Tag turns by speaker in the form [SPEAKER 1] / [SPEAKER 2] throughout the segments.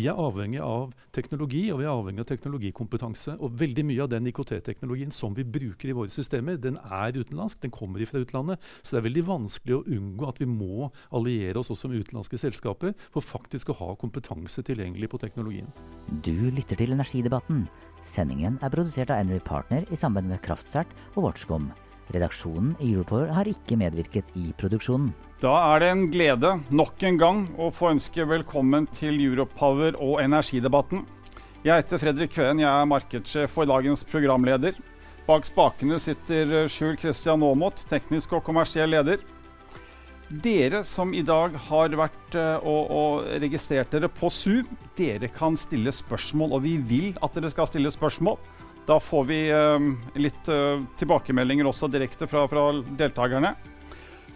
[SPEAKER 1] Vi er avhengig av teknologi og vi er avhengig av teknologikompetanse. Og veldig mye av den IKT-teknologien som vi bruker i våre systemer, den er utenlandsk. Den kommer fra utlandet. Så det er veldig vanskelig å unngå at vi må alliere oss også med utenlandske selskaper for faktisk å ha kompetanse tilgjengelig på teknologien.
[SPEAKER 2] Du lytter til Energidebatten. Sendingen er produsert av Henry Partner i samarbeid med Kraftsert og Watchcom. Redaksjonen i Europower har ikke medvirket i produksjonen.
[SPEAKER 3] Da er det en glede nok en gang å få ønske velkommen til Europower og energidebatten. Jeg heter Fredrik Kveen, jeg er markedssjef og dagens programleder. Bak spakene sitter Sjul Kristian Aamodt, teknisk og kommersiell leder. Dere som i dag har vært uh, og, og, registrert dere på Zoom, dere kan stille spørsmål, og vi vil at dere skal stille spørsmål. Da får vi uh, litt uh, tilbakemeldinger også direkte fra, fra deltakerne.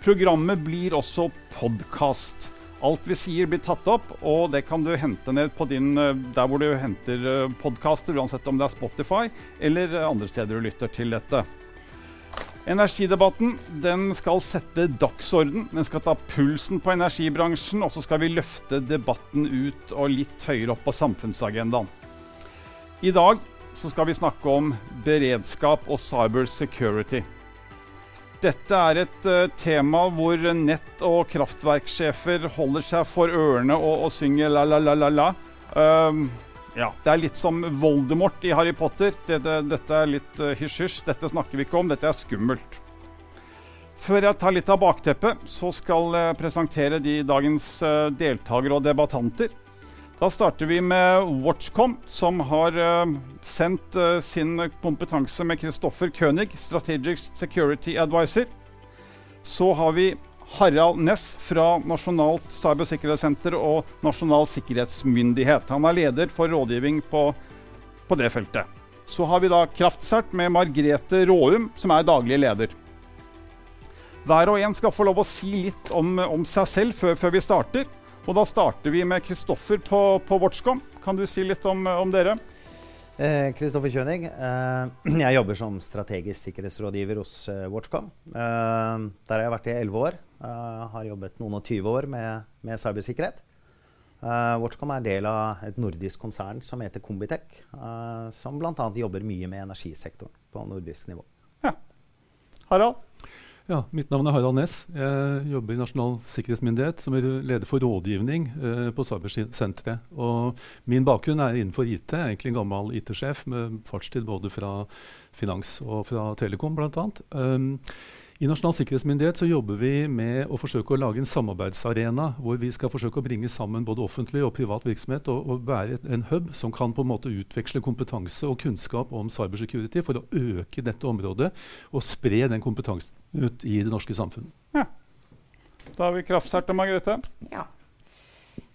[SPEAKER 3] Programmet blir også podkast. Alt vi sier, blir tatt opp, og det kan du hente ned på din, eh, der hvor du henter eh, podkaster, uansett om det er Spotify eller andre steder du lytter til dette. Energidebatten den skal sette dagsorden. Den skal ta pulsen på energibransjen, og så skal vi løfte debatten ut og litt høyere opp på samfunnsagendaen. I dag så skal vi snakke om beredskap og cyber security. Dette er et uh, tema hvor nett- og kraftverksjefer holder seg for ørene og, og synger la-la-la-la-la. Um, ja, det er litt som Voldemort i Harry Potter. Dette, dette er litt uh, hysj-hysj. Dette snakker vi ikke om. Dette er skummelt. Før jeg tar litt av bakteppet, så skal jeg presentere de dagens uh, deltakere og debattanter. Da starter vi med Watchcom, som har uh, sendt uh, sin kompetanse med Kristoffer König, Strategic Security Advisor. Så har vi Harald Næss fra Nasjonalt cybersikkerhetssenter og Nasjonal sikkerhetsmyndighet. Han er leder for rådgivning på, på det feltet. Så har vi da Kraftsert med Margrete Råum, som er daglig leder. Hver og en skal få lov å si litt om, om seg selv før, før vi starter. Og da starter vi med Kristoffer på, på Watchcom. Kan du si litt om, om dere?
[SPEAKER 4] Kristoffer eh, Kjønig. Eh, jeg jobber som strategisk sikkerhetsrådgiver hos eh, Watchcom. Eh, der har jeg vært i elleve år. Eh, har jobbet noen og tyve år med, med cybersikkerhet. Eh, Watchcom er del av et nordisk konsern som heter Combitech, som bl.a. jobber mye med energisektoren på nordisk nivå.
[SPEAKER 3] Ja. Harald?
[SPEAKER 1] Ja, Mitt navn er Harald Næss. Jeg jobber i Nasjonal sikkerhetsmyndighet som er leder for rådgivning eh, på Cybersenteret. Og min bakgrunn er innenfor IT. Jeg er egentlig en gammel IT-sjef med fartstid både fra finans og fra Telekom bl.a. Um, i Nasjonal sikkerhetsmyndighet så jobber vi med å forsøke å lage en samarbeidsarena hvor vi skal forsøke å bringe sammen både offentlig og privat virksomhet og, og være en hub som kan på en måte utveksle kompetanse og kunnskap om cybersecurity for å øke dette området og spre den kompetansen ut i det norske samfunnet.
[SPEAKER 3] Ja. Da har vi kraftsert og Margrethe.
[SPEAKER 5] Ja.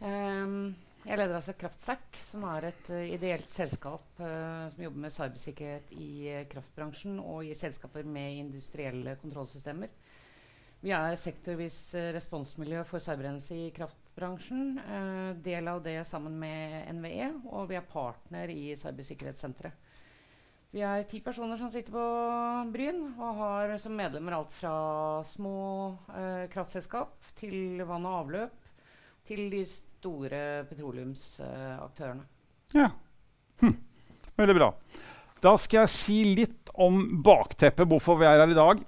[SPEAKER 5] Um jeg leder altså Kraftsert, som er et uh, ideelt selskap uh, som jobber med cybersikkerhet i uh, kraftbransjen og i selskaper med industrielle kontrollsystemer. Vi er sektorvis responsmiljø for cyberhendelse i kraftbransjen. del av det sammen med NVE, og vi er partner i Cybersikkerhetssenteret. Vi er ti personer som sitter på Bryn og har som medlemmer alt fra små kraftselskap til vann og avløp til de store petroleumsaktørene.
[SPEAKER 3] Ja. Hm. Veldig bra. Da skal jeg si litt om bakteppet, hvorfor vi er her i dag.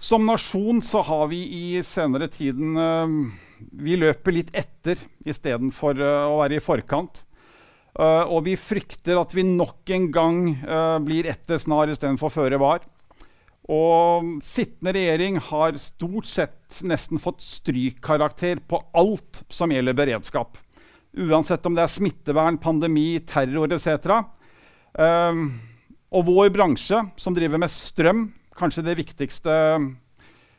[SPEAKER 3] Som nasjon så har vi i senere tiden uh, Vi løper litt etter istedenfor uh, å være i forkant. Uh, og vi frykter at vi nok en gang blir etter snar istedenfor føre var. Og sittende regjering har stort sett nesten fått strykkarakter på alt som gjelder beredskap. Uansett om det er smittevern, pandemi, terror etc. Um, ehm, og vår bransje, som driver med strøm, kanskje det viktigste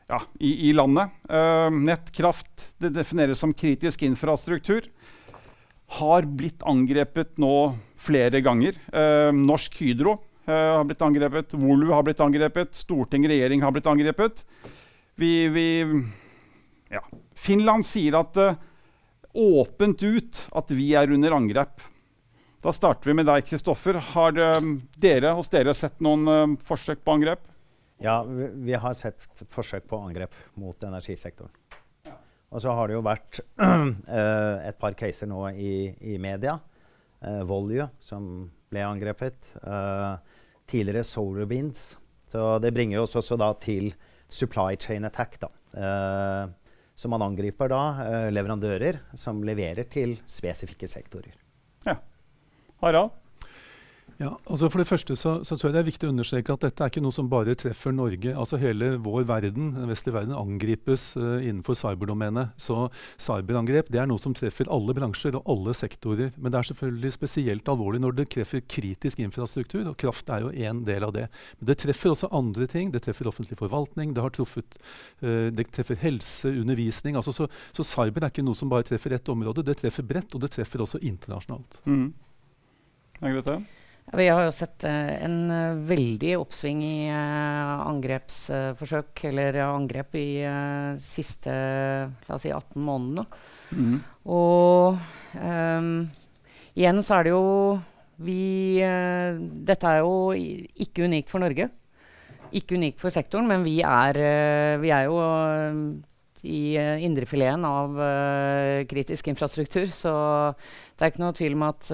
[SPEAKER 3] ja, i, i, landet uh, Nettkraft det defineres som kritisk infrastruktur. Har blitt angrepet nå flere ganger. Uh, Norsk Hydro har blitt angrepet. Volu har blitt angrepet. Storting, regjering har blitt angrepet. Vi, vi ja. Finland sier at uh, åpent ut at vi er under angrep. Da starter vi med deg, Kristoffer. Har uh, dere hos dere sett noen uh, forsøk på angrep?
[SPEAKER 4] Ja, vi, vi, har sett forsøk på angrep mot energisektoren. Ja. Og så har det jo vært et par caser nå i, i media. Volue, som ble angrepet. Tidligere solar winds. Så det bringer oss også da til supply chain attack. da. Eh, så man angriper da eh, leverandører som leverer til spesifikke sektorer.
[SPEAKER 3] Ja. Harald?
[SPEAKER 1] Ja, altså For det første så, så, tror jeg det er viktig å understreke at dette er ikke noe som bare treffer Norge. Altså Hele vår verden, den vestlige verden angripes uh, innenfor cyberdomenet. Så cyberangrep det er noe som treffer alle bransjer og alle sektorer. Men det er selvfølgelig spesielt alvorlig når det treffer kritisk infrastruktur, og kraft er jo en del av det. Men det treffer også andre ting. Det treffer offentlig forvaltning, det, har truffet, uh, det treffer helse, undervisning. Altså så, så, cyber er ikke noe som bare treffer ett område. Det treffer bredt, og det treffer også internasjonalt.
[SPEAKER 3] Mm. Margrethe?
[SPEAKER 5] Vi har jo sett uh, en uh, veldig oppsving i uh, angrepsforsøk, eller angrep, i siste la oss si 18 månedene. Mm. Og um, igjen så er det jo vi Dette er jo ikke unikt for Norge. Ikke unikt for sektoren, men vi er, vi er jo i uh, indrefileten av kritisk infrastruktur. Så det er ikke noe tvil om at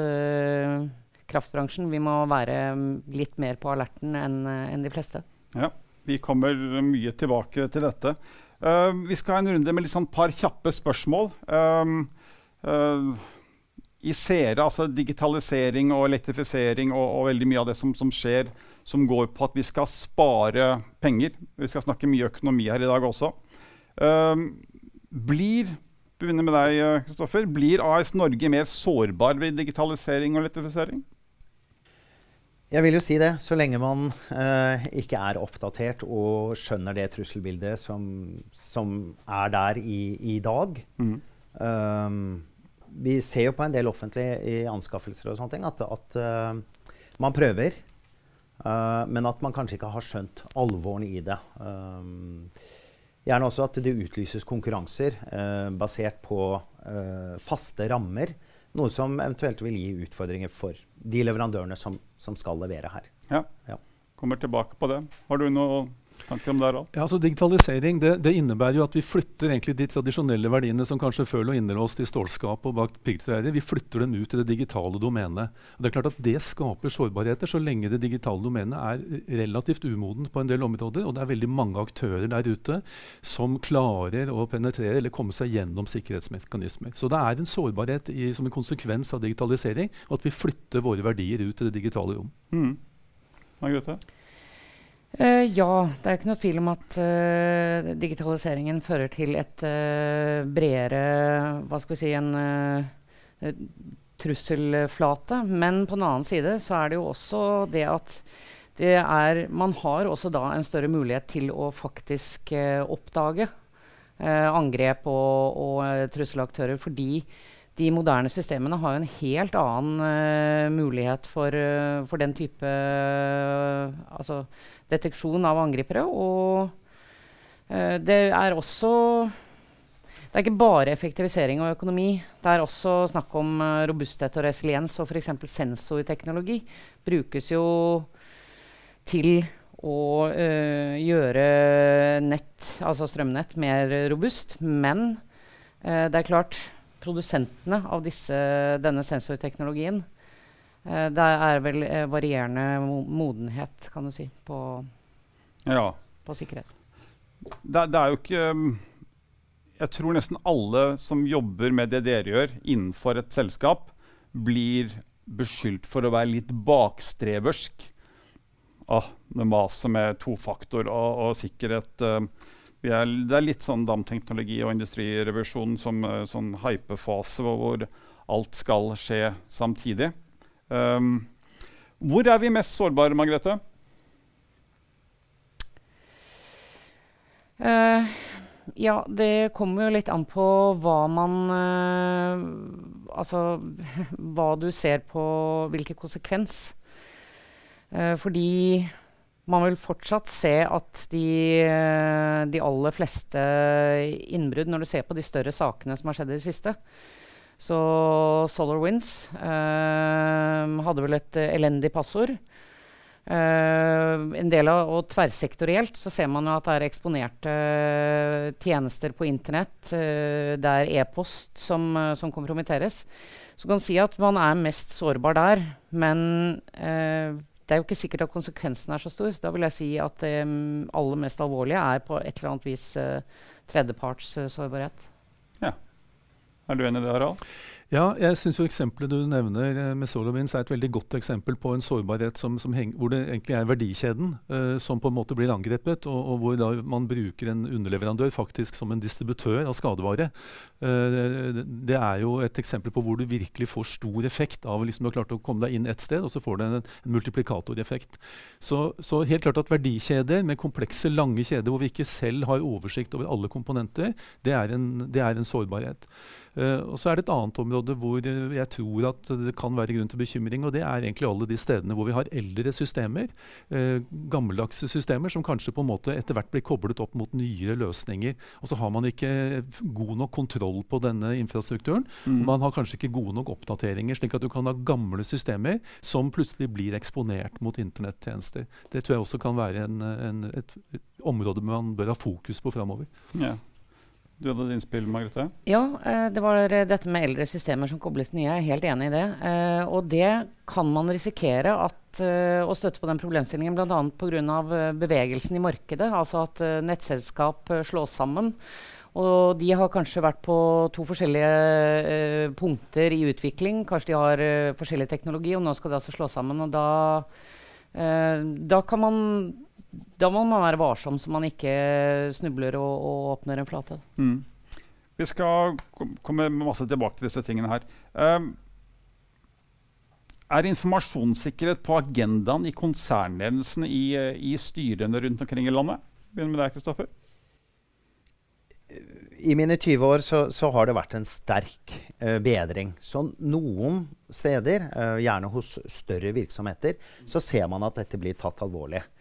[SPEAKER 5] kraftbransjen. Vi må være mm, litt mer på alerten enn en de fleste.
[SPEAKER 3] Ja, vi kommer mye tilbake til dette. Uh, vi skal ha en runde med et sånn par kjappe spørsmål. Um, uh, I Sere, altså digitalisering og elektrifisering og, og, veldig mye av det som, som, skjer, som går på at vi skal spare penger. Vi skal snakke mye økonomi her i dag også. Uh, blir begynner med deg, Kristoffer. Blir AS Norge mer sårbar ved digitalisering og elektrifisering?
[SPEAKER 4] Jeg vil jo si det. Så lenge man eh, ikke er oppdatert og skjønner det trusselbildet som, som er der i, i dag. Mm. Um, vi ser jo på en del offentlige anskaffelser og sånne ting at, at uh, man prøver, uh, men at man kanskje ikke har skjønt alvoren i det. Um, gjerne også at det utlyses konkurranser basert på faste rammer noe som eventuelt vil gi utfordringer for de leverandørene som, som skal levere her.
[SPEAKER 3] Ja. ja. Kommer tilbake på det. Har du noe tanker om det? òg?
[SPEAKER 1] Ja, altså Digitalisering det, det, innebærer jo at vi flytter egentlig de tradisjonelle verdiene som kanskje før lå innelåst i stålskap og bak piggtråder, vi flytter dem ut til det digitale domenet. Og det er klart at det skaper sårbarheter så lenge det digitale domenet er relativt umodent på en del områder, og det er veldig mange aktører der ute som klarer å penetrere eller komme seg gjennom sikkerhetsmekanismer. Så det er en sårbarhet i, som en konsekvens av digitalisering, og at vi flytter våre verdier ut til det digitale rom.
[SPEAKER 3] Mm. Margrethe?
[SPEAKER 5] Uh, ja, det er ikke noe tvil om at uh, digitaliseringen fører til et uh, bredere Hva skal vi si en trusselflate. Men på den annen side så er det jo også det at det er Man har også da en større mulighet til å faktisk oppdage angrep og, og trusselaktører fordi de moderne systemene har jo en helt annen uh, mulighet for, uh, for, den type uh, altså deteksjon av angripere. Og det er også Det er ikke bare effektivisering og økonomi. Det er også snakk om robusthet og resiliens. Og f.eks. sensorteknologi brukes jo til å gjøre nett, altså strømnett, mer robust. Men det er klart produsentene av disse, denne sensorteknologien. Eh, det er vel eh, varierende modenhet, kan du si, på,
[SPEAKER 3] ja.
[SPEAKER 5] på sikkerhet.
[SPEAKER 3] Det, det, er jo ikke Jeg tror nesten alle som jobber med det dere gjør innenfor et selskap, blir beskyldt for å være litt bakstreversk. Ah, det maset med tofaktor og, og sikkerhet. Uh, er, det er litt sånn DAM-teknologi og industrirevolusjon som uh, sånn hypefase hvor, alt skal skje samtidig. Um, hvor er vi mest sårbare, Margrethe?
[SPEAKER 5] Uh, ja, det kommer jo litt an på hva man uh, Altså hva du ser på hvilken konsekvens. Uh, fordi man vil fortsatt se at de, eh, de aller fleste innbrudd, når du ser på de større sakene som har skjedd i det siste Så SolarWinds eh, hadde vel et elendig passord. Uh, en del av, og Tverrsektorielt så ser man jo at det er eksponerte uh, tjenester på internett. Uh, det er e-post som, som, kompromitteres. Så man kan si at man er mest sårbar der. Men det er jo ikke sikkert at konsekvensen er så stor. Så da vil jeg si at det um, aller mest alvorlige er på et eller annet vis tredjeparts sårbarhet.
[SPEAKER 3] Ja. Er du enig i det, Harald?
[SPEAKER 1] Ja, jeg syns eksempelet du nevner eh, med SolarWinds er et veldig godt eksempel på en sårbarhet som, som heng, hvor det egentlig er verdikjeden uh, som på en måte blir angrepet, og, og hvor man bruker en underleverandør faktisk som en distributør av skadevare. Uh, det er jo et eksempel på hvor du virkelig får stor effekt av liksom du har klart å komme deg inn ett sted, og så får du en, en multiplikatoreffekt. Så, så, helt klart at verdikjeder med komplekse, lange kjeder hvor vi ikke selv har oversikt over alle komponenter, det er en, det er en sårbarhet. Uh, og så er det et annet område hvor jeg tror at det kan være grunn til bekymring. og Det er egentlig alle de stedene hvor vi har eldre systemer, uh, gammeldagse systemer, som kanskje på en måte etter hvert blir koblet opp mot nyere løsninger. Og så har man ikke god nok kontroll på denne infrastrukturen. Mm. Man har kanskje ikke gode nok oppdateringer, slik at du kan ha gamle systemer som plutselig blir eksponert mot internettjenester. Det tror jeg også kan være en, en, et, et område man bør ha fokus på framover.
[SPEAKER 3] Ja. Du hadde et innspill, Margrethe?
[SPEAKER 5] Ja, eh, det var dette med eldre systemer som kobles nye. Jeg er helt enig i det. Eh, og det kan man risikere at, eh, å støtte på den problemstillingen bl.a. pga. bevegelsen i markedet. Altså at nettselskap slås sammen. Og de har kanskje vært på to forskjellige eh, punkter i utvikling. Kanskje de har eh, forskjellig teknologi, og nå skal de altså slås sammen. Og da, eh, da kan man da må man være varsom så man ikke snubler og, og åpner en flate. Mm.
[SPEAKER 3] Vi skal komme masse tilbake til disse tingene her. Um, er informasjonssikkerhet på agendaen i konsernledelsen i, i, styrene rundt omkring i landet? Begynner med deg, Kristoffer.
[SPEAKER 4] I mine 20 år så, så har det vært en sterk uh, bedring. Så noen steder, uh, gjerne hos større virksomheter, så ser man at dette blir tatt alvorlig. Uh, Uh,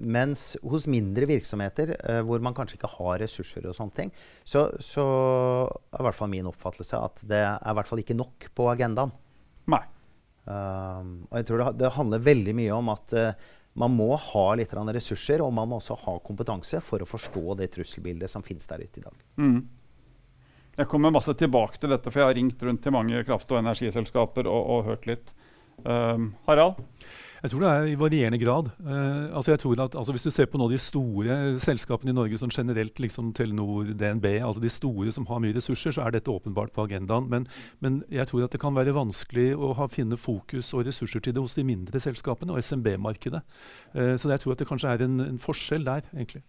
[SPEAKER 4] mens hos mindre virksomheter, uh, hvor man kanskje ikke har ressurser, og sånne ting, så, så er i hvert fall min oppfattelse at det er i hvert fall ikke nok på agendaen.
[SPEAKER 3] Nei.
[SPEAKER 4] Uh, og jeg tror det, det, handler veldig mye om at man må ha litt ressurser, og man må også ha kompetanse for å forstå det trusselbildet som finnes der ute i dag.
[SPEAKER 3] Mm. Jeg kommer masse tilbake til dette, for jeg har ringt rundt til mange kraft- og energiselskaper og, og hørt litt. Harald?
[SPEAKER 1] Jeg tror det er i varierende grad. Uh, altså jeg tror at altså Hvis du ser på nå de store selskapene i Norge sånn generelt, liksom Telenor, DNB, altså de store som har mye ressurser, så er dette åpenbart på agendaen. Men, men jeg tror at det kan være vanskelig å ha, finne fokus og ressurser til det hos de mindre selskapene og SMB-markedet. Uh, så jeg tror at det kanskje er en, en forskjell der, egentlig.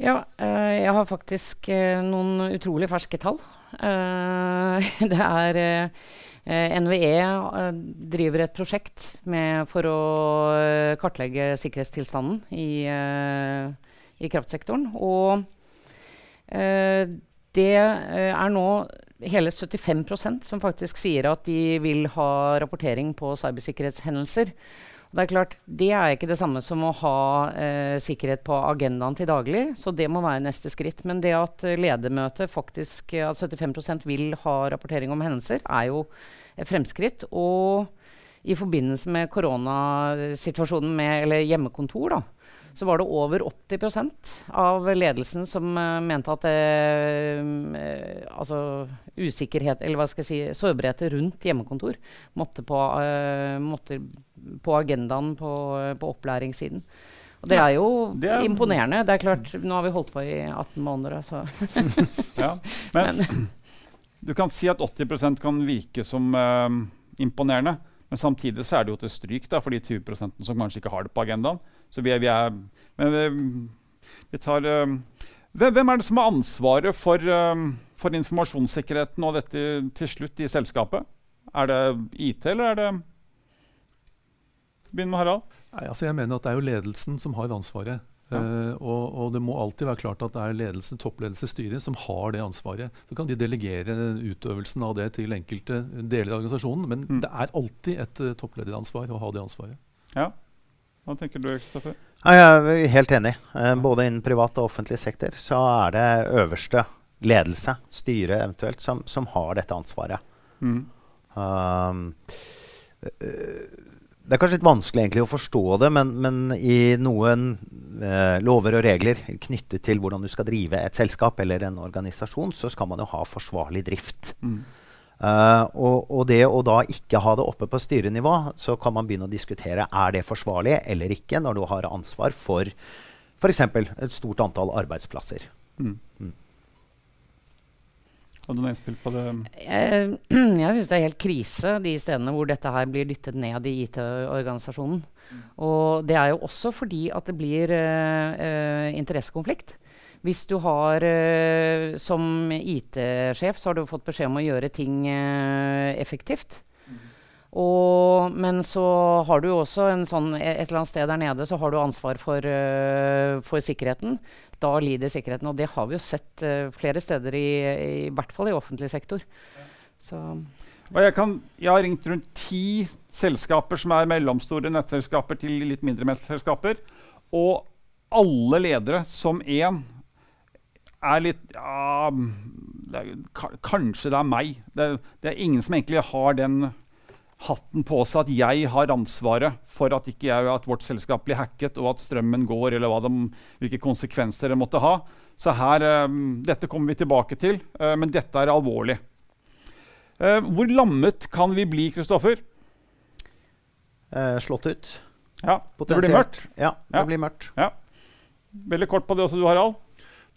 [SPEAKER 5] Ja, uh, jeg har faktisk noen utrolig ferske tall. det er Eh, NVE eh, driver et prosjekt med, for å eh, kartlegge sikkerhetstilstanden i, i kraftsektoren. Og det er nå hele 75% som faktisk sier at de vil ha rapportering på cybersikkerhetshendelser. Det er klart, det er ikke det samme som å ha eh, sikkerhet på agendaen til daglig. Så det må være neste skritt. Men det at ledermøtet faktisk at 75 vil ha rapportering om hendelser, er jo et fremskritt. Og i forbindelse med koronasituasjonen med eller hjemmekontor, da, så var det over 80% av ledelsen som uh, mente at uh, altså usikkerhet, eller hva skal jeg si, sårbarheter rundt hjemmekontor måtte på, uh, måtte på agendaen på, på, opplæringssiden. Og det er jo det er, imponerende. Det er klart, Nå har vi holdt på i 18 måneder. Så.
[SPEAKER 3] ja, men, men, du kan si at 80% kan virke som imponerende. Men samtidig så er det jo til stryk da, for de 20% som kanskje ikke har det på agendaen. Så vi er, vi er Men vi, vi tar um, hvem, er det som har ansvaret for, um, for, informasjonssikkerheten og dette til slutt i selskapet? Er det IT, eller er det Begynn med Harald.
[SPEAKER 1] Nei, altså jeg mener at Det er jo ledelsen som har ansvaret. Uh, og, og, det må alltid være klart at det er ledelse, toppledelse, styret som har det ansvaret. Så kan de delegere utøvelsen av det til enkelte deler av organisasjonen, men mm. det er alltid et uh, topplederansvar å ha det ansvaret.
[SPEAKER 3] Ja. Hva tenker du, Kristoffer?
[SPEAKER 4] Jeg er helt enig. Uh, både innen privat og offentlig sektor så er det øverste ledelse, styret eventuelt, som, som har dette ansvaret. Mm. Um, det er kanskje litt vanskelig egentlig å forstå det, men, men i noen uh, lover og regler knyttet til hvordan du skal drive et selskap eller en organisasjon, så skal man jo ha forsvarlig drift. Mm. Uh, og, og, det å da ikke ha det oppe på styrenivå, så kan man begynne å diskutere er det forsvarlig eller ikke når du har ansvar for f.eks. et stort antall arbeidsplasser. Mm. Mm.
[SPEAKER 3] Har du noe innspill på det?
[SPEAKER 5] Jeg, jeg syns det er helt krise de stedene hvor dette her blir dyttet ned i IT-organisasjonen. Mm. Og det er jo også fordi at det blir uh, interessekonflikt. Hvis du har uh, Som IT-sjef så har du fått beskjed om å gjøre ting uh, effektivt. Og, men så har du også en sånn, et eller annet sted der nede så har du ansvar for, uh, for sikkerheten. Da lider sikkerheten. Og det har vi jo sett flere steder, i, i, hvert fall i offentlig sektor. Så.
[SPEAKER 3] Jeg, kan, jeg, har ringt rundt ti selskaper som er mellomstore nettselskaper til litt mindre nettselskaper. Og alle ledere som én er litt ja, det er, Kanskje det er meg. Det, det er ingen som egentlig har den hatten på seg at jeg har ansvaret for at, ikke jeg, at vårt selskap blir hacket, og at strømmen går, eller de, hvilke konsekvenser det måtte ha. Så her, um, Dette kommer vi tilbake til, uh, men dette er alvorlig. Uh, hvor lammet kan vi bli, Kristoffer?
[SPEAKER 4] Uh, slått ut.
[SPEAKER 3] Ja, Det blir mørkt?
[SPEAKER 4] Ja, det ja. blir mørkt.
[SPEAKER 3] Ja. Veldig kort på det også, du Harald.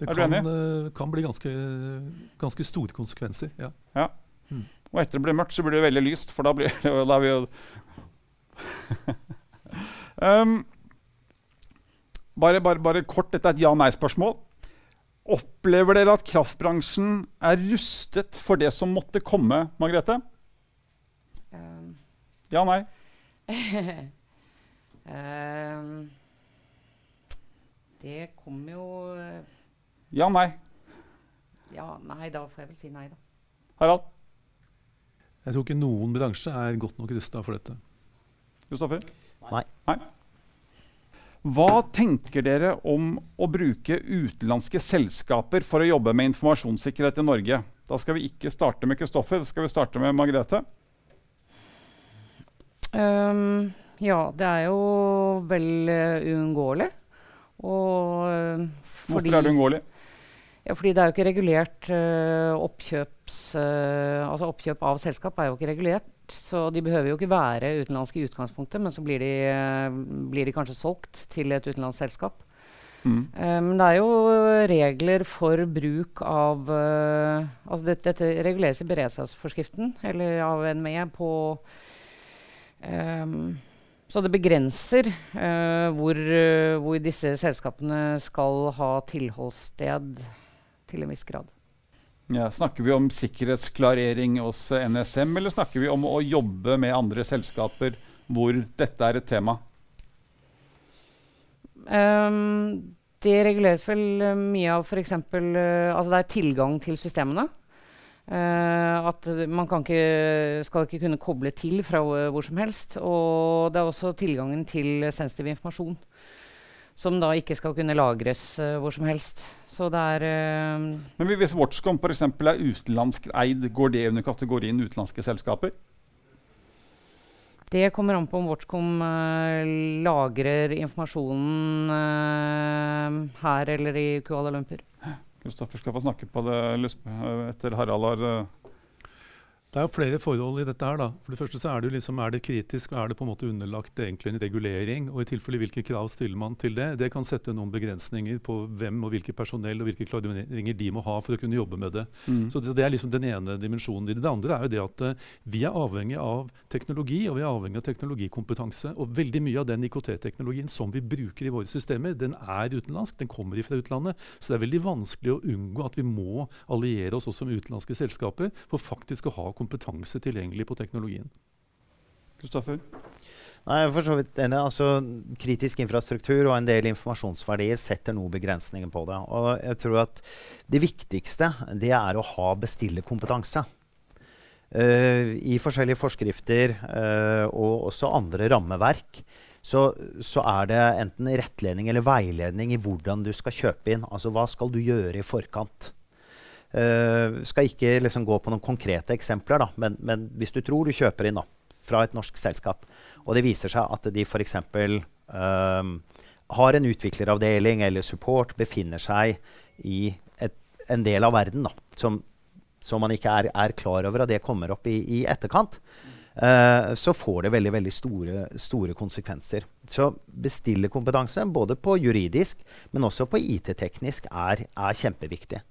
[SPEAKER 1] Det kan, kan, bli ganske, ganske, store konsekvenser. ja.
[SPEAKER 3] ja. Mm. Og etter det blir mørkt, så blir det veldig lyst, for da blir det, da vi jo um, bare, bare, bare, kort, dette er et ja-nei-spørsmål. Opplever dere at kraftbransjen er rustet for det som måtte komme, Margrethe? Um. Ja, nei? um,
[SPEAKER 5] det kommer jo eh,
[SPEAKER 3] Ja, nei?
[SPEAKER 5] Ja, nei, da får jeg vel si nei, da.
[SPEAKER 3] Harald?
[SPEAKER 1] Jeg tror ikke noen bransje er godt nok rusta for dette.
[SPEAKER 3] Kristoffer?
[SPEAKER 4] Nei.
[SPEAKER 3] Nei. Hva tenker dere om å bruke utenlandske selskaper for å jobbe med informasjonssikkerhet i Norge? Da skal vi ikke starte med Kristoffer, da skal vi starte med Margrethe.
[SPEAKER 5] Um, ja, det er jo vel uh, uunngåelig. Og uh,
[SPEAKER 3] Hvorfor er det uunngåelig?
[SPEAKER 5] Ja, fordi det er jo ikke regulert uh, oppkjøps... Uh, altså oppkjøp av selskap er jo ikke regulert. Så de behøver jo ikke være utenlandske i utgangspunktet, men så blir de, uh, blir de kanskje solgt til et utenlandsk selskap. Mm. Men det er jo regler for bruk av Altså dette, dette reguleres i beredskapsforskriften, eller av NME, på um, så det begrenser uh, hvor, uh, hvor, disse selskapene skal ha tilholdssted til en viss grad.
[SPEAKER 3] Ja, snakker vi om sikkerhetsklarering hos NSM, eller snakker vi om å jobbe med andre selskaper hvor dette er et tema?
[SPEAKER 5] Um, det reguleres vel mye av f.eks. Uh, eh, altså det er tilgang til systemene. Uh, at man ikke, skal ikke kunne koble til fra hvor som helst. Og det er også tilgangen til sensitiv informasjon som da ikke skal kunne lagres uh, hvor som helst. Så det er uh,
[SPEAKER 3] Men Hvis Watchcom f.eks. er utenlandsk eid, går det under kategorien utenlandske selskaper?
[SPEAKER 5] Det kommer an på om Watchcom uh, lagrer informasjonen her eller i Kuala Lumpur.
[SPEAKER 3] Kristoffer skal få snakke på det etter Harald har
[SPEAKER 1] det er jo flere forhold i dette. her da. For det første så Er det liksom, er det kritisk og er det på en måte underlagt egentlig en regulering? Og i tilfelle hvilke krav stiller man til det? Det kan sette noen begrensninger på hvem og hvilke personell og hvilke klareringer de må ha for å kunne jobbe med det. Mm. Så det, det, er liksom den ene dimensjonen i det. Det andre er jo det at uh, vi er avhengig av teknologi og vi er avhengig av teknologikompetanse. Og veldig mye av den IKT-teknologien som vi bruker i våre systemer, den er utenlandsk. Den kommer fra utlandet. Så det er veldig vanskelig å unngå at vi må alliere oss også med utenlandske selskaper for faktisk å ha kompetanse tilgjengelig på teknologien.
[SPEAKER 3] Kristoffer?
[SPEAKER 4] Nei, jeg er for så vidt enig. Altså, kritisk infrastruktur og en del informasjonsverdier setter noen begrensninger på det. Og jeg tror at det viktigste det er å ha bestillerkompetanse. Uh, I forskjellige forskrifter uh, og også andre rammeverk så, så, er det enten rettledning eller veiledning i hvordan du skal kjøpe inn. Altså hva skal du gjøre i forkant. Uh, skal ikke liksom gå på noen konkrete eksempler, da, men, men, hvis du tror du kjøper inn da, fra et norsk selskap, og det viser seg at de f.eks. Uh, har en utvikleravdeling eller support, befinner seg i et, en del av verden da, som, som, man ikke er, er, klar over, og det kommer opp i, i etterkant, uh, så får det veldig, veldig store, store konsekvenser. Så bestillerkompetanse, både på juridisk, men også på IT-teknisk, er, er kjempeviktig.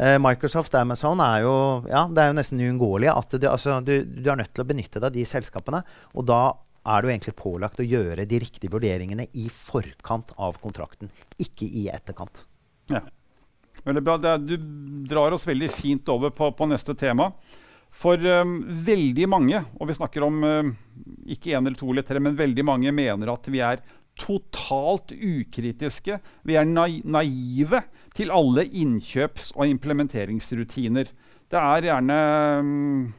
[SPEAKER 4] Uh, Microsoft og Amazon er jo, ja, det er jo nesten uunngåelig at du, altså, du, du, er nødt til å benytte deg av de selskapene. Og da er du egentlig pålagt å gjøre de riktige vurderingene i forkant av kontrakten, ikke i etterkant.
[SPEAKER 3] Ja. Veldig bra. Er, du drar oss veldig fint over på, på neste tema. For um, veldig mange, og vi snakker om um, ikke én eller to eller tre, men veldig mange mener at vi er totalt ukritiske. Vi er naive til alle innkjøps- og implementeringsrutiner. Det er gjerne um,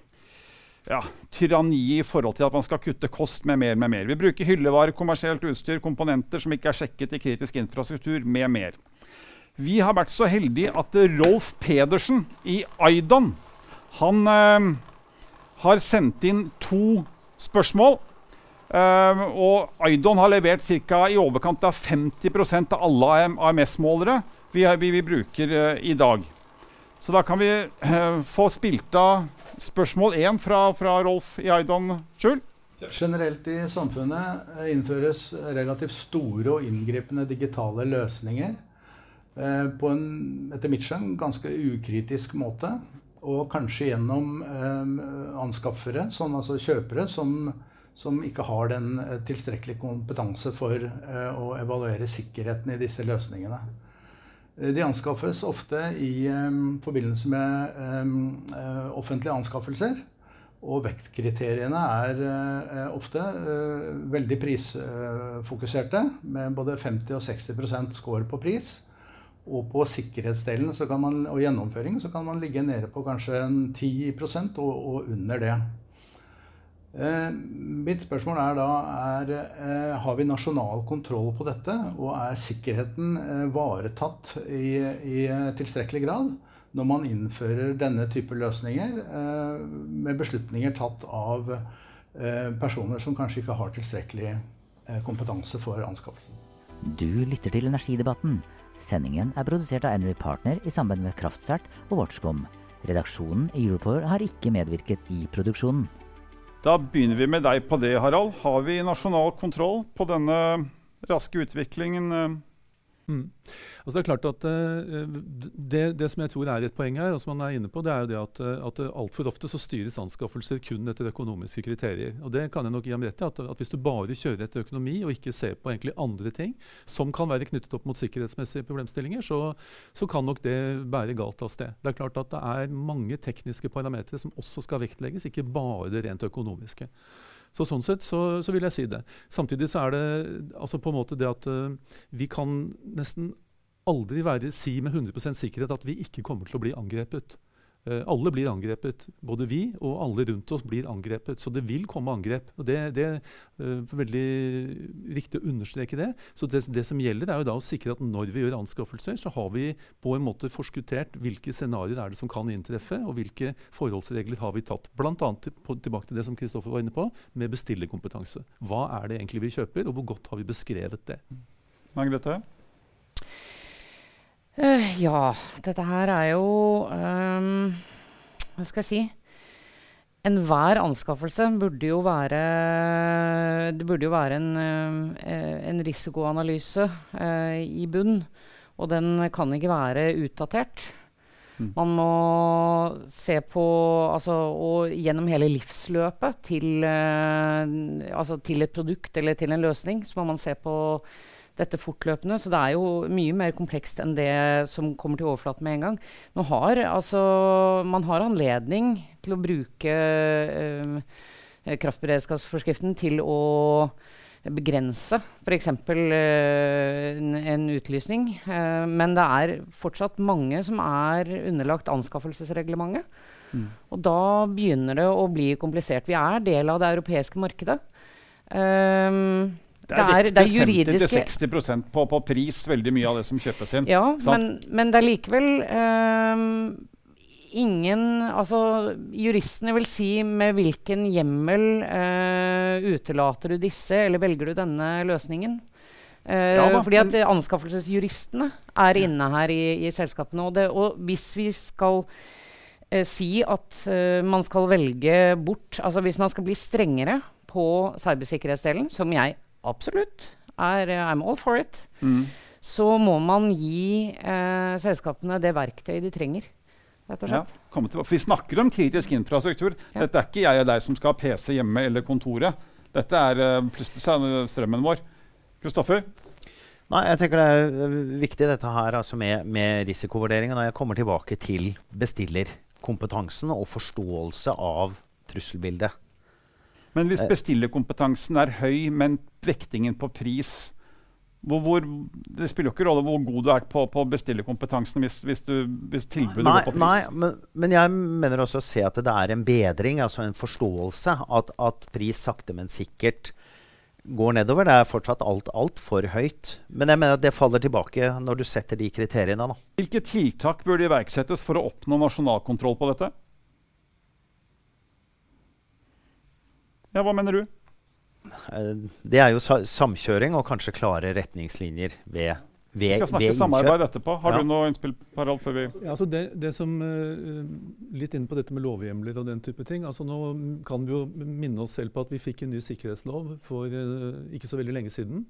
[SPEAKER 3] ja, tyranni i forhold til at man skal kutte kost med mer med mer. Vi bruker hyllevarer, kommersielt utstyr, komponenter som ikke er sjekket i kritisk infrastruktur, med mer. Vi har vært så heldige at Rolf Pedersen i Aidan han eh, har sendt inn to spørsmål. Eh, og Aidon har levert ca. i overkant av 50% av alle AMS-målere vi, vi, vi, bruker uh, i dag. Så da kan vi uh, få spilt av spørsmål én fra, fra, Rolf i Aidon Skjul.
[SPEAKER 6] Generelt i samfunnet eh, innføres relativt store og inngripende digitale løsninger uh, på en etter mitt skjønn ganske ukritisk måte. Og kanskje gjennom anskaffere, sånn, altså kjøpere, som, som ikke har den eh, tilstrekkelige kompetanse for eh, å evaluere sikkerheten i disse løsningene. Eh, de anskaffes ofte i forbindelse med offentlige anskaffelser. Og vektkriteriene er ofte veldig prisfokuserte, med både 50 og 60% score på pris. Og på sikkerhetsdelen man, og gjennomføring så kan man ligge nede på kanskje 10 og, og under det. Eh, mitt spørsmål er da er, eh, Har vi nasjonal kontroll på dette? Og er sikkerheten eh, varetatt i, i tilstrekkelig grad når man innfører denne type løsninger med beslutninger tatt av personer som kanskje ikke har tilstrekkelig kompetanse for anskaffelsen?
[SPEAKER 2] Du lytter til Energidebatten. Sendingen er produsert av Energy Partner i samarbeid med Kraftsert og Watchcom. Redaksjonen i Europower har ikke medvirket i produksjonen.
[SPEAKER 3] Da begynner vi med deg på det, Harald. Har vi nasjonal kontroll på denne raske utviklingen? Eh?
[SPEAKER 1] Mm. Altså det er klart at uh, det, det, som jeg tror er et poeng her, og som man er inne på, det er jo det at, eh, at altfor ofte så styres anskaffelser kun etter økonomiske kriterier. Og det kan jeg nok gi ham rett i. At, at, hvis du bare kjører etter økonomi og ikke ser på egentlig andre ting som kan være knyttet opp mot sikkerhetsmessige problemstillinger, så, så kan nok det bære galt av sted. Det er klart at det er mange tekniske parametere som også skal vektlegges, ikke bare det rent økonomiske. Så Sånn sett så, så, vil jeg si det. Samtidig så er det altså på en måte det at uh, vi kan nesten aldri være, si med 100% sikkerhet at vi ikke kommer til å bli angrepet. Uh, alle blir angrepet. Både vi og alle rundt oss blir angrepet. Så det vil komme angrep. og Det, det er uh, veldig riktig å understreke det. Så det, det, som gjelder, er jo da å sikre at når vi gjør anskaffelser, så har vi på en måte forskuttert hvilke scenarioer er det som kan inntreffe, og hvilke forholdsregler har vi tatt. Bl.a. Til, tilbake til det som Kristoffer var inne på, med bestillerkompetanse. Hva er det egentlig vi kjøper, og hvor godt har vi beskrevet det?
[SPEAKER 3] Margrethe?
[SPEAKER 5] Uh, ja, dette her er jo um, Hva skal jeg si? Enhver anskaffelse burde jo være Det burde jo være en, uh, en risikoanalyse uh, i bunn. Og den kan ikke være utdatert. Mm. Man må se på altså, Og gjennom hele livsløpet til, altså, til et produkt eller til en løsning, så må man se på dette fortløpende. Så det er jo mye mer komplekst enn det som kommer til overflaten med en gang. Nå har, altså, man har anledning til å bruke øh, eh, kraftberedskapsforskriften til å begrense f.eks. Øh, en, en utlysning. Uh, men det er fortsatt mange som er underlagt anskaffelsesreglementet. Mm. Og da begynner det å bli komplisert. Vi er del av det europeiske markedet. Um,
[SPEAKER 3] det er, det er, det er 50-60 på, på, pris, veldig mye av det som kjøpes inn.
[SPEAKER 5] Ja, men, men, det er likevel um, ingen Altså, juristene vil si med hvilken hjemmel uh, utelater du disse, eller velger du denne løsningen? Uh, ja, fordi at anskaffelsesjuristene er inne her i, i selskapene. Og, det, og, hvis vi skal uh, si at man skal velge bort Altså hvis man skal bli strengere på cybersikkerhetsdelen, som jeg absolutt er I'm all for it, mm. så må man gi eh, selskapene det verktøyet de trenger. Rett og slett.
[SPEAKER 3] Ja, vi snakker om kritisk infrastruktur. Ja. Dette er ikke jeg og deg som skal ha PC hjemme eller kontoret. Dette er uh, plutselig strømmen vår. Kristoffer?
[SPEAKER 4] Nei, jeg tenker Det er viktig dette her altså med, med risikovurderingen. Og jeg kommer tilbake til bestillerkompetansen og forståelse av trusselbildet.
[SPEAKER 3] Men hvis eh. bestillerkompetansen er høy, men vektingen på pris hvor, hvor, det spiller jo ikke rolle hvor god du er på, på bestillerkompetansen hvis, hvis, hvis, tilbudet nei, går på pris.
[SPEAKER 4] Nei, men, men, jeg mener også å se at det er en bedring, altså en forståelse. At, at pris sakte, men sikkert går nedover. Det er fortsatt altfor alt for høyt. Men jeg mener at det faller tilbake når du setter de kriteriene. Da.
[SPEAKER 3] Hvilke tiltak bør det iverksettes for å oppnå nasjonal kontroll på dette? Ja, Hva mener du?
[SPEAKER 4] Eh, det er jo samkjøring og kanskje klare retningslinjer ved ved,
[SPEAKER 3] vi skal snakke samarbeid etterpå. Har ja. du noe innspill? Harald, før vi
[SPEAKER 1] ja, altså det, det, som, uh, Litt inn på dette med lovhjemler og den type ting. altså Nå kan vi jo minne oss selv på at vi fikk en ny sikkerhetslov for uh, ikke så veldig lenge siden.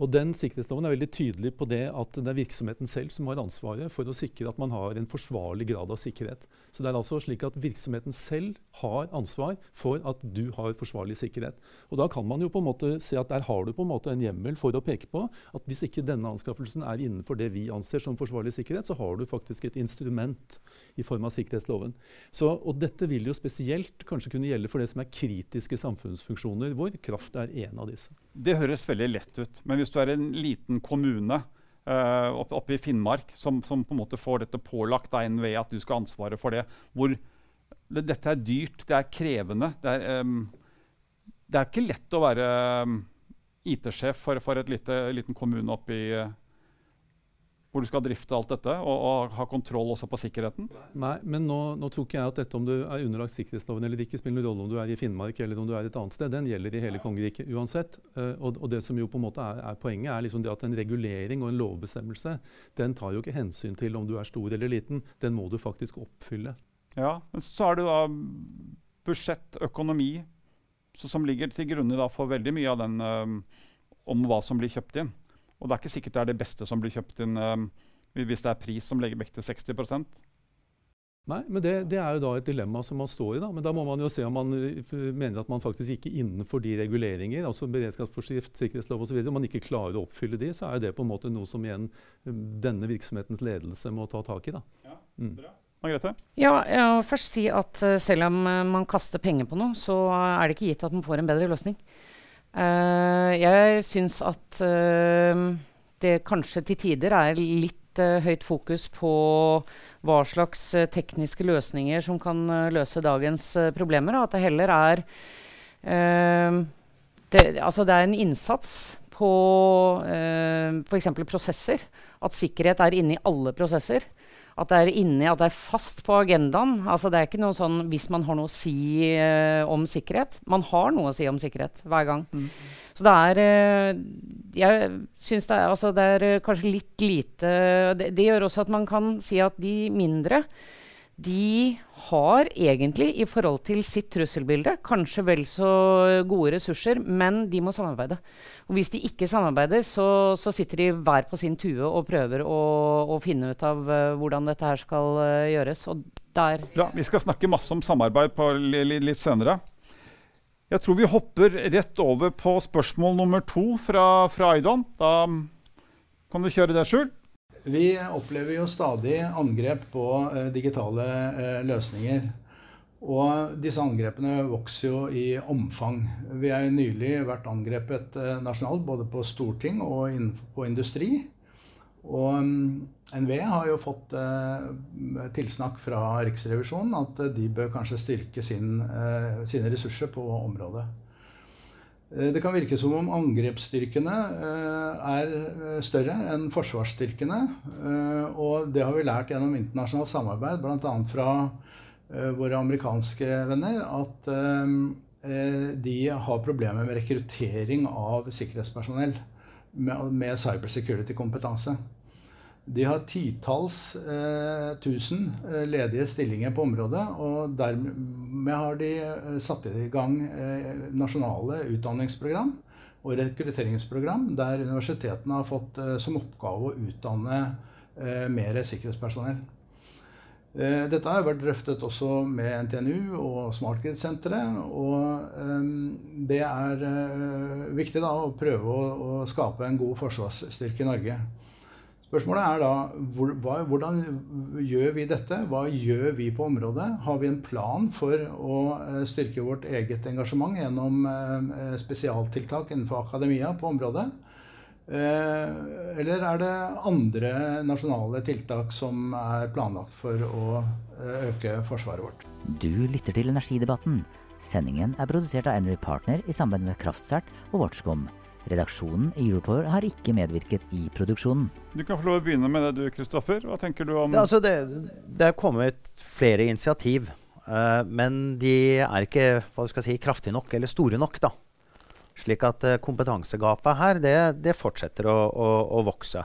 [SPEAKER 1] Og den Sikkerhetsloven er veldig tydelig på det at det er virksomheten selv som har ansvaret for å sikre at man har en forsvarlig grad av sikkerhet. Så det er altså slik at Virksomheten selv har ansvar for at du har forsvarlig sikkerhet. Og Da kan man jo på en måte se at der har du på en måte en hjemmel for å peke på at hvis ikke denne anskaffelsen er innenfor det vi anser som forsvarlig sikkerhet, så har du faktisk et instrument i form av sikkerhetsloven. Så, og Dette vil jo spesielt kanskje kunne gjelde for det som er kritiske samfunnsfunksjoner, hvor kraft er en av disse.
[SPEAKER 3] Det høres veldig lett ut. Men hvis du er en liten kommune uh, oppe, opp i Finnmark som, som, på en måte får dette pålagt av NVE, at du skal ha ansvaret for det. Hvor det, dette er dyrt, det er krevende. Det er, um, det er ikke lett å være um, IT-sjef for, for et lite, liten kommune oppe i uh, hvor du skal drifte alt dette og, og, ha kontroll også på sikkerheten?
[SPEAKER 1] Nei, men nå, nå tror ikke jeg at dette om du er underlagt sikkerhetsloven eller ikke, spiller noen rolle om du er i Finnmark eller om du er et annet sted. Den gjelder i hele kongeriket uansett. Uh, og, og, det som jo på en måte er, er poenget, er liksom det at en regulering og en lovbestemmelse den tar jo ikke hensyn til om du er stor eller liten. Den må du faktisk oppfylle.
[SPEAKER 3] Ja, men så er det da budsjett, økonomi, som ligger til grunne for veldig mye av den um, om hva som blir kjøpt inn. Og det er ikke sikkert det er det beste som blir kjøpt inn um, hvis det er pris som legger vekt til 60%
[SPEAKER 1] Nei, men det, det, er jo da et dilemma som man står i. da, Men da må man jo se om man mener at man faktisk ikke innenfor de reguleringer, altså beredskapsforskrift, sikkerhetslov osv., om man ikke klarer å oppfylle de, så er det på en måte noe som igjen denne virksomhetens ledelse må ta tak i. da. Ja,
[SPEAKER 3] mm. Margrethe?
[SPEAKER 5] Ja, jeg må først si at uh, selv om uh, man kaster penger på noe, så er det ikke gitt at man får en bedre løsning. Uh, jeg syns at uh, det kanskje til tider er litt uh, høyt fokus på hva slags tekniske løsninger som kan løse dagens problemer. At det heller er det, altså det er en innsats på uh, f.eks. prosesser. At sikkerhet er inne i alle prosesser at det er inni, at det er fast på agendaen. Altså det er ikke noe sånn hvis man har noe å si uh, om sikkerhet. Man har noe å si om sikkerhet hver gang. Mm. Så det er uh, Jeg syns det, altså det er uh, kanskje litt lite det, det, gjør også at man kan si at de mindre de har egentlig, i forhold til sitt trusselbilde, kanskje vel så gode ressurser, men de må samarbeide. Og hvis de ikke samarbeider, så, så sitter de hver på sin tue og prøver å, å finne ut av uh, hvordan dette her skal uh, gjøres. Og der
[SPEAKER 3] Bra. Vi skal snakke masse om samarbeid litt, senere. Jeg tror vi hopper rett over på spørsmål nummer to fra, fra Aidan. Da kan du kjøre det, Skjul.
[SPEAKER 6] Vi opplever jo stadig angrep på eh, digitale eh, løsninger. Og disse angrepene vokser jo i omfang. Vi har nylig vært angrepet eh, nasjonalt, både på storting og på industri. Og um, NVE har jo fått tilsnakk fra Riksrevisjonen at de bør kanskje styrke sin, sine ressurser på området. Eh, det kan virke som om angrepsstyrkene eh, er eh, større enn forsvarsstyrkene. Og det har vi lært gjennom internasjonalt samarbeid, bl.a. fra våre amerikanske venner, at de har problemer med rekruttering av sikkerhetspersonell med cybersecurity-kompetanse. De har titalls eh, tusen eh, ledige stillinger på området. Og dermed har de eh, satt i gang eh, nasjonale utdanningsprogram og rekrutteringsprogram der universitetene har fått eh, som oppgave å utdanne eh, mer sikkerhetspersonell. Dette har vært drøftet også med NTNU og SmartGrid-senteret. Og det er viktig da å prøve å, å skape en god forsvarsstyrke i Norge. Spørsmålet er da hva, hvordan gjør vi dette? Hva gjør vi på området? Har vi en plan for å eh, styrke vårt eget engasjement gjennom eh, spesialtiltak innenfor akademia på området? Eh, eller er det andre nasjonale tiltak som er planlagt for å øke forsvaret vårt?
[SPEAKER 2] Du lytter til Energidebatten. Sendingen er produsert av Energy Partner i samarbeid med Kraftsert og Watchcom. Redaksjonen i Europower har ikke medvirket i produksjonen.
[SPEAKER 3] Du kan få lov å begynne med det du, Kristoffer. Hva tenker du om
[SPEAKER 4] det, altså det, det er kommet flere initiativ. Uh, men de er ikke hva skal si, kraftige nok eller store nok. da. Slik at uh, kompetansegapet her det, det fortsetter å, å, å vokse.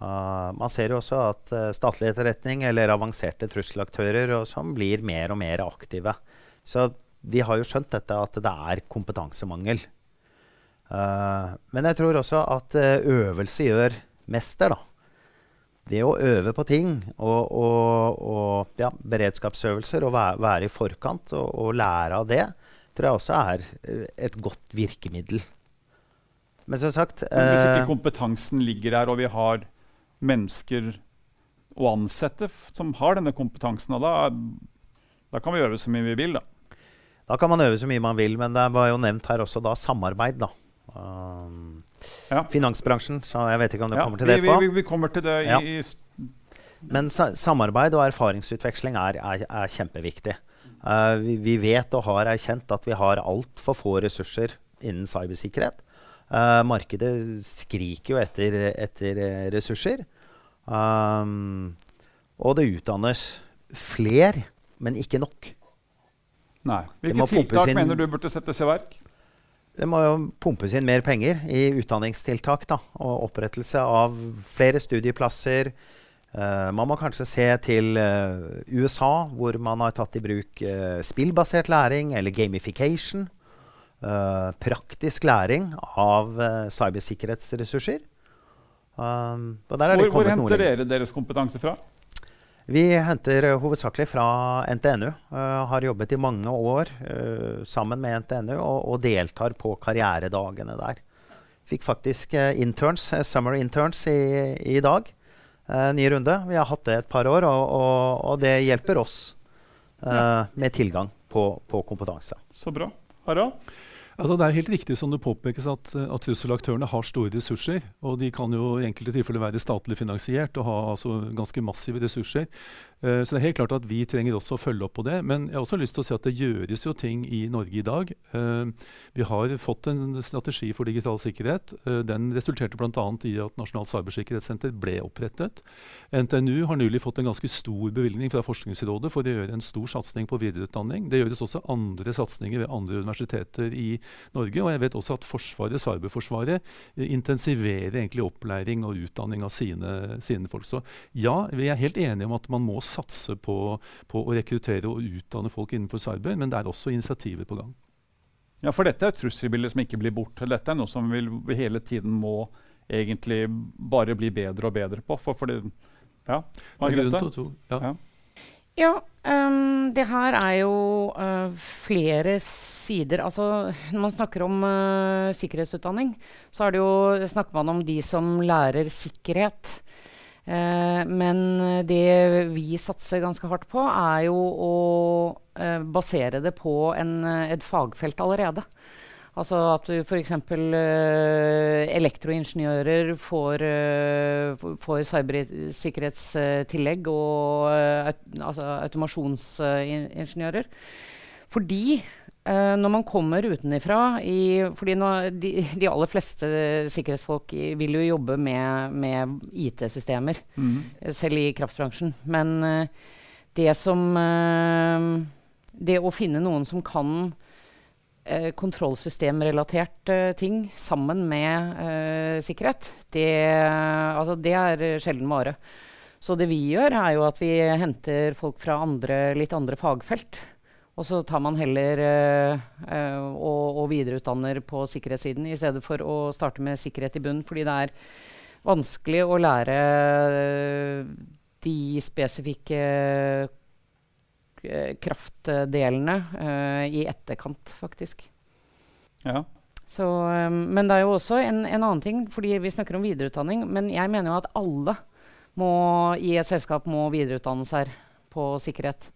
[SPEAKER 4] Uh, man ser jo også at statlig etterretning eller avanserte trusselaktører som blir mer og mer aktive. Så de har jo skjønt dette at det er kompetansemangel. Uh, men jeg tror også at uh, øvelse gjør mester, da. Det å øve på ting og, og, og ja, beredskapsøvelser og være, være, i forkant og, og, lære av det, tror jeg også er uh, et godt virkemiddel. Men som sagt
[SPEAKER 3] men Hvis ikke kompetansen ligger der, og vi har mennesker å ansette som har denne kompetansen, da, da kan vi øve så mye vi vil, da.
[SPEAKER 4] Da kan man øve så mye man vil, men det var jo nevnt her også da samarbeid, da. Um, ja. Finansbransjen, så jeg vet ikke om du ja, kommer til det
[SPEAKER 3] etterpå. Vi, vi, vi, kommer til det ja. i,
[SPEAKER 4] Men sa samarbeid og erfaringsutveksling er, er, er kjempeviktig. Uh, vi, vi, vet og har erkjent at vi har altfor få ressurser innen cybersikkerhet. Uh, markedet skriker jo etter, etter ressurser. Um, og det utdannes fler, men ikke nok.
[SPEAKER 3] Nei. Hvilke tiltak mener du burde settes i verk?
[SPEAKER 4] Det må jo pumpes inn mer penger i utdanningstiltak da, og opprettelse av flere studieplasser. Uh, man må kanskje se til uh, USA, hvor man har tatt i bruk uh, spillbasert læring eller gamification. praktisk læring av cybersikkerhetsressurser.
[SPEAKER 3] Hvor, hvor henter dere deres kompetanse fra?
[SPEAKER 4] Vi henter uh, hovedsakelig fra NTNU. Uh, har jobbet i mange år uh, sammen med NTNU og, og, deltar på karrieredagene der. Fikk faktisk interns, summer interns i, i dag. Ny runde. Vi har hatt det et par år, og, og, og det hjelper oss med tilgang på, på kompetanse.
[SPEAKER 3] Så bra. Harald?
[SPEAKER 1] Altså, det er helt riktig som det påpekes at, at trusselaktørene har store ressurser. Og de kan jo i enkelte tilfeller være statlig finansiert og ha altså, ganske massive ressurser. Uh, så det er helt klart at vi trenger også å følge opp på det. Men jeg har også lyst til å si at det gjøres jo ting i Norge i dag. Uh, vi har fått en strategi for digital sikkerhet. Uh, den resulterte bl.a. i at Nasjonalt cybersikkerhetssenter ble opprettet. NTNU har nylig fått en ganske stor bevilgning fra Forskningsrådet for å gjøre en stor satsing på videreutdanning. Det gjøres også andre satsinger ved andre universiteter i Norge. Og jeg vet også at Forsvaret, Cyberforsvaret intensiverer egentlig opplæring og utdanning av sine, sine folk. Så ja, vi er helt enige om at man må satse på, på å rekruttere og utdanne folk innenfor cyber, men det er også initiativer på gang.
[SPEAKER 3] Ja, for dette er et trusselbilde som ikke blir borte. Dette er noe som vi hele tiden må egentlig bare bli bedre og bedre på. For, for det, ja,
[SPEAKER 1] Margrethe?
[SPEAKER 5] Ja. ja. Ja det her er jo uh, flere sider. Altså, når man snakker om uh, sikkerhetsutdanning, så jo, snakker man om de som lærer sikkerhet. Eh, men det vi satser ganske hardt på, er jo å eh, basere det på en, et fagfelt allerede. Altså at f.eks. Uh, elektroingeniører får, uh, får cybersikkerhetstillegg og uh, altså automasjonsingeniører. Fordi når man kommer utenfra fordi nå, de, de, aller fleste sikkerhetsfolk i, vil jo jobbe med, med IT-systemer, mm. selv i kraftbransjen. Men det som Det å finne noen som kan eh, kontrollsystemrelaterte eh, ting sammen med eh, sikkerhet, det, altså, det er sjelden vare. Så det vi gjør, er jo at vi henter folk fra andre, litt andre fagfelt. Og så tar man heller eh, og, og, videreutdanner på sikkerhetssiden i stedet for å starte med sikkerhet i bunnen. Fordi det er vanskelig å lære de spesifikke kraftdelene uh, i etterkant, faktisk.
[SPEAKER 3] Ja.
[SPEAKER 5] Så, um, men det er jo også en, en, annen ting, fordi vi snakker om videreutdanning. Men jeg mener jo at alle må, i et selskap må videreutdanne seg på sikkerhet.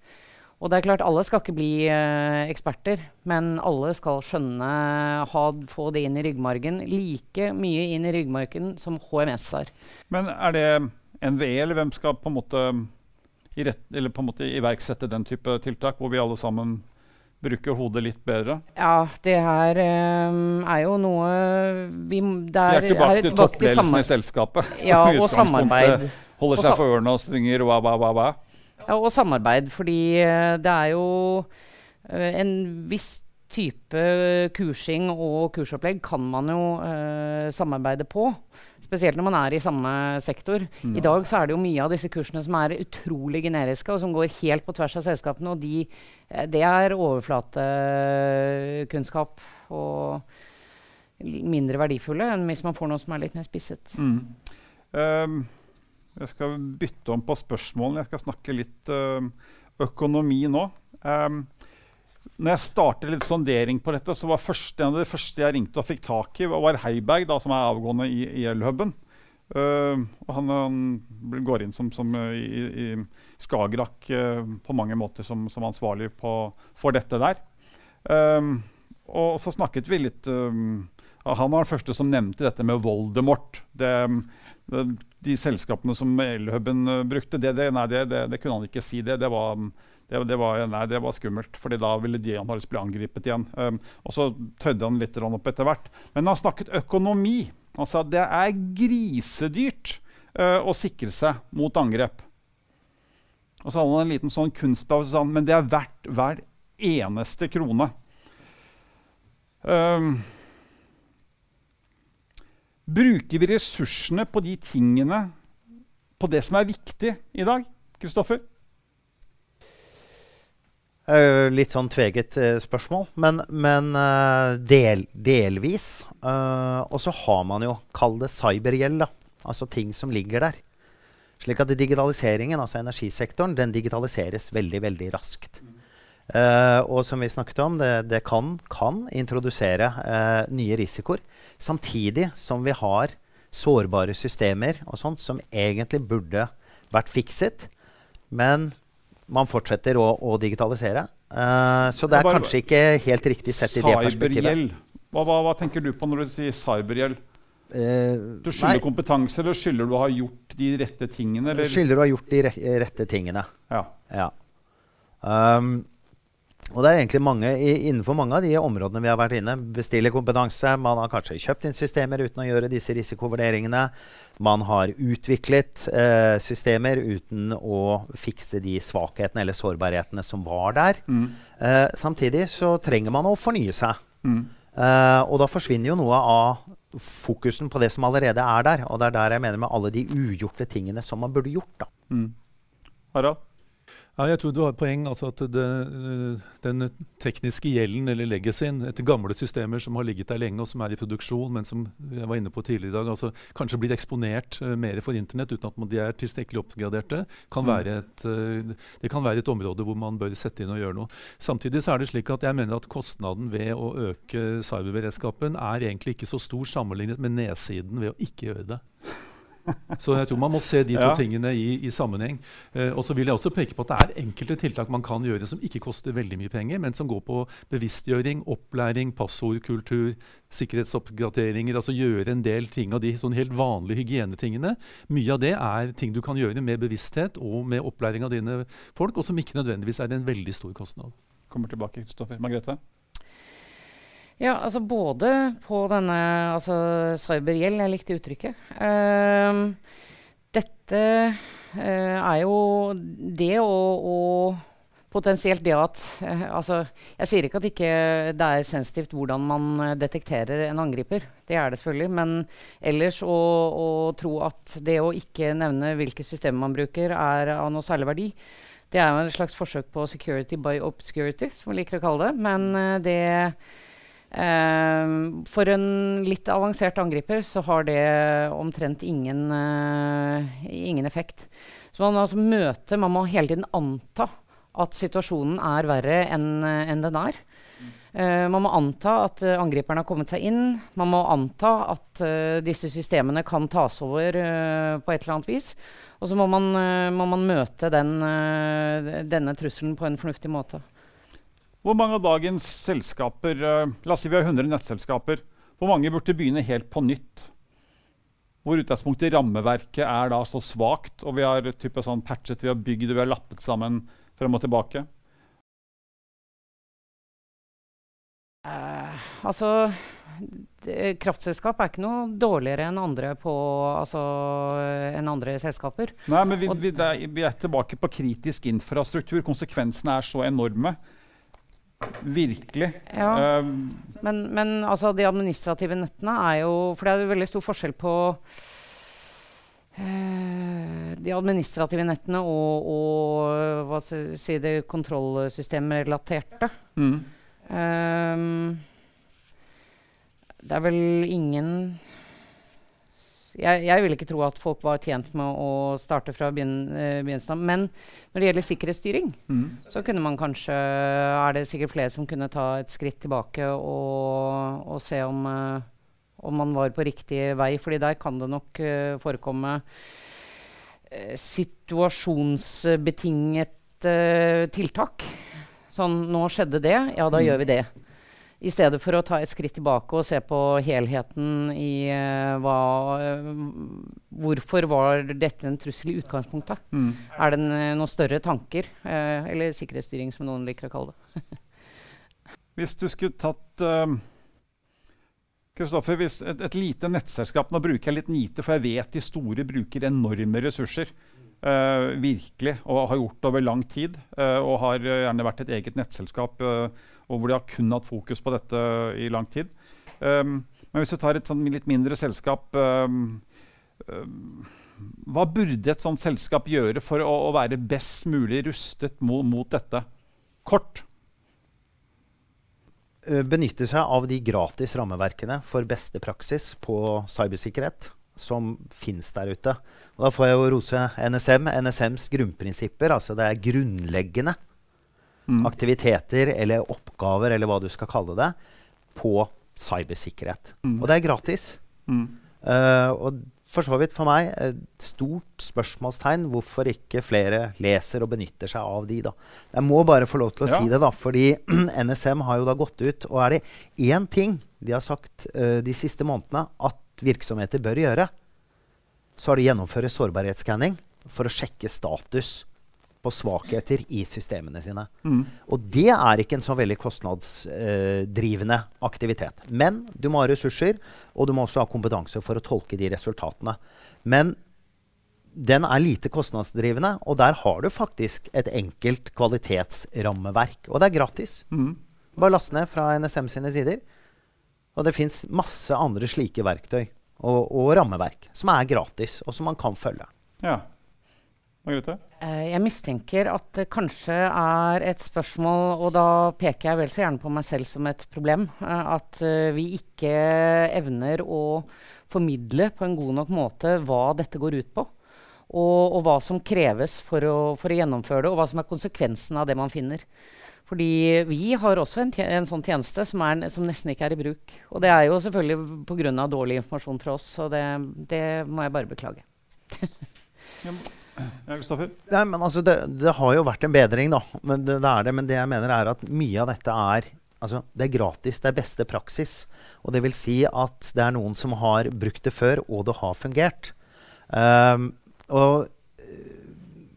[SPEAKER 5] Og det er klart, alle skal ikke bli uh, eksperter, men alle skal skjønne, ha, få det inn i ryggmargen. Like mye inn i ryggmargen som HMS har.
[SPEAKER 3] Men er det NVE, eller hvem skal på en måte rett, eller på en måte iverksette den type tiltak, hvor vi alle sammen bruker hodet litt bedre?
[SPEAKER 5] Ja, det her um, er jo noe vi
[SPEAKER 3] der, Vi er tilbake til toppledelsen i selskapet.
[SPEAKER 5] Ja, og samarbeid.
[SPEAKER 3] Holder seg for ørene og synger wa, wa, wa, wa.
[SPEAKER 5] Ja, og samarbeid, fordi uh, det er jo uh, en viss type kursing og kursopplegg kan man jo uh, samarbeide på. Spesielt når man er i samme sektor. Mm. I dag så er det jo mye av disse kursene som er utrolig generiske, og som går helt på tvers av selskapene. Og de, eh, det er overflatekunnskap og mindre verdifulle enn hvis man får noe som er litt mer spisset.
[SPEAKER 3] Mm. Um, jeg skal bytte om på spørsmålene. Jeg skal snakke litt uh, økonomi nå. Um, når jeg startet litt sondering på dette, så var første, en av det første jeg ringte og fikk tak i, var Heiberg, da, som er avgående i, i Elhuben. Uh, han, han, går inn som, som uh, i, i Skagerrak uh, på mange måter som, som ansvarlig på, for dette der. Um, og så snakket vi litt um, Han var den første som nevnte dette med Voldemort. Det, det, de selskapene som Elhuben brukte, det, det, nei, det, kunne han ikke si. Det, det var um, det, det, var, nei, det var skummelt, fordi da ville de han bli angrepet igjen. Um, og så tødde han litt opp etter hvert. Men han snakket økonomi. Han sa det er grisedyrt uh, å sikre seg mot angrep. Og så hadde han en liten sånn kunstpause, men det er verdt hver eneste krone. Um, bruker vi ressursene på de tingene, på det som er viktig i dag? Kristoffer?
[SPEAKER 4] Uh, litt sånn tveget uh, spørsmål, men, men uh, del, delvis. og så har man jo, kall det cybergjeld, da. Altså ting som ligger der. Slik at digitaliseringen, altså energisektoren, den digitaliseres veldig, veldig raskt. og som vi snakket om, det, det kan, kan, introdusere nye risikoer. Samtidig som vi har sårbare systemer og sånt som egentlig burde vært fikset. Men man fortsetter å, å digitalisere. Uh, så det er bare, kanskje ikke helt riktig sett i det perspektivet.
[SPEAKER 3] Hva, hva, hva, tenker du på når du sier cybergjeld? Uh, du skylder nei. kompetanse, eller skylder du å ha gjort de rette tingene? Eller?
[SPEAKER 4] Skylder å ha gjort de rette tingene.
[SPEAKER 3] Ja.
[SPEAKER 4] ja. Um, og det er egentlig mange, Innenfor mange av de områdene vi har vært inne, bestiller kompetanse. Man har kanskje kjøpt inn systemer uten å gjøre disse risikovurderingene. Man har utviklet eh, systemer uten å fikse de svakhetene eller sårbarhetene som var der. Mm. Eh, samtidig så trenger man å fornye seg. Mm. Eh, og da forsvinner jo noe av fokusen på det som allerede er der. Og det er der jeg mener med alle de ugjorte tingene som man burde gjort. da.
[SPEAKER 3] Mm. Harald?
[SPEAKER 1] Ja, jeg tror du har et poeng. altså at det, eh, Den tekniske gjelden, eller legacyen, etter gamle systemer som har ligget der lenge og som er i produksjon, men som jeg var inne på tidligere i dag, altså kanskje blir eksponert uh, mer for Internett uten at de er tilstrekkelig oppgraderte, kan mm. et, uh, det kan være et område hvor man bør sette inn og gjøre noe. Samtidig så er det slik at jeg mener at kostnaden ved å øke cyberberedskapen er egentlig ikke så stor sammenlignet med nedsiden ved å ikke gjøre det. Så jeg tror man må se de to
[SPEAKER 3] Ja.
[SPEAKER 1] tingene i, i sammenheng. Eh, og så vil jeg også peke på at det er enkelte tiltak man kan gjøre som ikke koster veldig mye penger, men som går på bevisstgjøring, opplæring, passordkultur, sikkerhetsoppgraderinger. Altså gjøre en del ting av de sånn helt vanlige hygienetingene. Mye av det er ting du kan gjøre med bevissthet og med opplæring av dine folk, og som ikke nødvendigvis er en veldig stor kostnad.
[SPEAKER 3] Kommer tilbake, Kristoffer. Margrethe?
[SPEAKER 5] Ja, altså både på denne altså cybergjeld, jeg likte uttrykket. Ehm, dette uh, er jo det og, og potensielt det at uh, Altså, jeg sier ikke at ikke det er sensitivt hvordan man detekterer en angriper. Det er det selvfølgelig. Men ellers å, å tro at det å ikke nevne hvilke systemer man bruker, er av noe særlig verdi. Det er jo en slags forsøk på security by obscurity, som vi liker å kalle det. Men eh, det for en litt avansert angriper så har det omtrent ingen, eh, ingen effekt. Så man altså møter, Man må hele tiden anta at situasjonen er verre enn en den er. Uh, man må anta at uh, angriperen har kommet seg inn. Man må anta at uh, disse systemene kan tas over eh, på et eller annet vis. Og så må man, eh, må man møte den, eh, denne trusselen på en fornuftig måte.
[SPEAKER 3] Hvor mange av dagens selskaper eh, La oss si vi har 100 nettselskaper. Hvor mange burde begynne helt på nytt? Hvor utgangspunktet i rammeverket er da så svakt, og vi har type sånn patchet, vi har bygd, vi har lappet sammen frem og tilbake.
[SPEAKER 5] Eh, altså Kraftselskap er ikke noe dårligere enn andre, på, altså, enn andre selskaper.
[SPEAKER 3] Nei, men vi, vi, er, vi er tilbake på kritisk infrastruktur. Konsekvensene er så enorme. Virkelig.
[SPEAKER 5] Ja.
[SPEAKER 3] Eh,
[SPEAKER 5] Men, men altså, de administrative nettene er jo For det er jo veldig stor forskjell på uh, de administrative nettene og, og hva si, det kontrollsystemrelaterte.
[SPEAKER 3] mm.
[SPEAKER 5] Ehm, det er vel ingen jeg, jeg vil ikke tro at folk var tjent med å starte fra eh, begynnelsen av. Men når det gjelder sikkerhetsstyring,
[SPEAKER 3] Mm.
[SPEAKER 5] så kunne man kanskje Er det sikkert flere som kunne ta et skritt tilbake og, og se om, uh, om man var på riktig vei. fordi der kan det nok uh, forekomme uh, situasjonsbetinget tiltak. Sånn Nå skjedde det, ja, da
[SPEAKER 3] Mm.
[SPEAKER 5] gjør vi det. I stedet for å ta et skritt tilbake og se på helheten i uh, hva uh, Hvorfor var dette en trussel i utgangspunktet?
[SPEAKER 3] Mm.
[SPEAKER 5] Er det en, noen større tanker? Uh, eller sikkerhetsstyring, som noen liker å kalle det.
[SPEAKER 3] Hvis du skulle tatt Kristoffer, hvis et, et lite nettselskap Nå bruker jeg litt NITE, for jeg vet de store bruker enorme ressurser. virkelig, og har gjort det over lang tid. og har gjerne vært et eget nettselskap eh, og hvor de har kun hatt fokus på dette i lang tid. Um, men hvis du tar et sånn litt mindre selskap um, um, Hva burde et sånt selskap gjøre for å, å være best mulig rustet mot, mot dette? Kort.
[SPEAKER 4] eh, benytte seg av de gratis rammeverkene for beste praksis på cybersikkerhet som fins der ute. Og da får jeg jo rose NSM. NSMs grunnprinsipper, altså det er grunnleggende
[SPEAKER 3] Mm.
[SPEAKER 4] aktiviteter eller oppgaver, eller hva du skal kalle det, på cybersikkerhet.
[SPEAKER 3] Mm.
[SPEAKER 4] Og det er gratis.
[SPEAKER 3] Mm.
[SPEAKER 4] Uh, og for så vidt for meg et stort spørsmålstegn hvorfor ikke flere leser og benytter seg av de. da. Jeg må bare få lov til å
[SPEAKER 3] Ja.
[SPEAKER 4] si det, da, fordi NSM har jo da gått ut. Og er det én ting de har sagt uh, de siste månedene at virksomheter bør gjøre, så har de gjennomføre sårbarhetsskanning for å sjekke status på svakheter i systemene sine.
[SPEAKER 3] Mm.
[SPEAKER 4] Og det er ikke en så veldig kostnadsdrivende aktivitet. Men du må ha ressurser, og du må også ha kompetanse for å tolke de resultatene. Men den er lite kostnadsdrivende, og der har du faktisk et enkelt kvalitetsrammeverk. Og det er gratis.
[SPEAKER 3] Mm.
[SPEAKER 4] Bare last ned fra NSM sine sider. Og det fins masse andre slike verktøy og, og rammeverk som er gratis, og som man kan følge.
[SPEAKER 3] Ja. Margrethe?
[SPEAKER 5] Eh, jeg mistenker at det kanskje er et spørsmål, og da peker jeg vel så gjerne på meg selv som et problem, eh, at eh, vi ikke evner å formidle på en god nok måte hva dette går ut på. Og, og hva som kreves for å, for å gjennomføre det, og hva som er konsekvensen av det man finner. Fordi vi har også en, en sånn tjeneste som, er, som nesten ikke er i bruk. Og det er jo selvfølgelig pga. dårlig informasjon fra oss, så det, det må jeg bare beklage.
[SPEAKER 3] ja,
[SPEAKER 4] Nei, men altså, det, det, har jo vært en bedring, da. Men det, det, er det. Men det jeg mener er at mye av dette er altså, det er gratis. Det er beste praksis. Og det vil si at det er noen som har brukt det før, og det har fungert. Um, og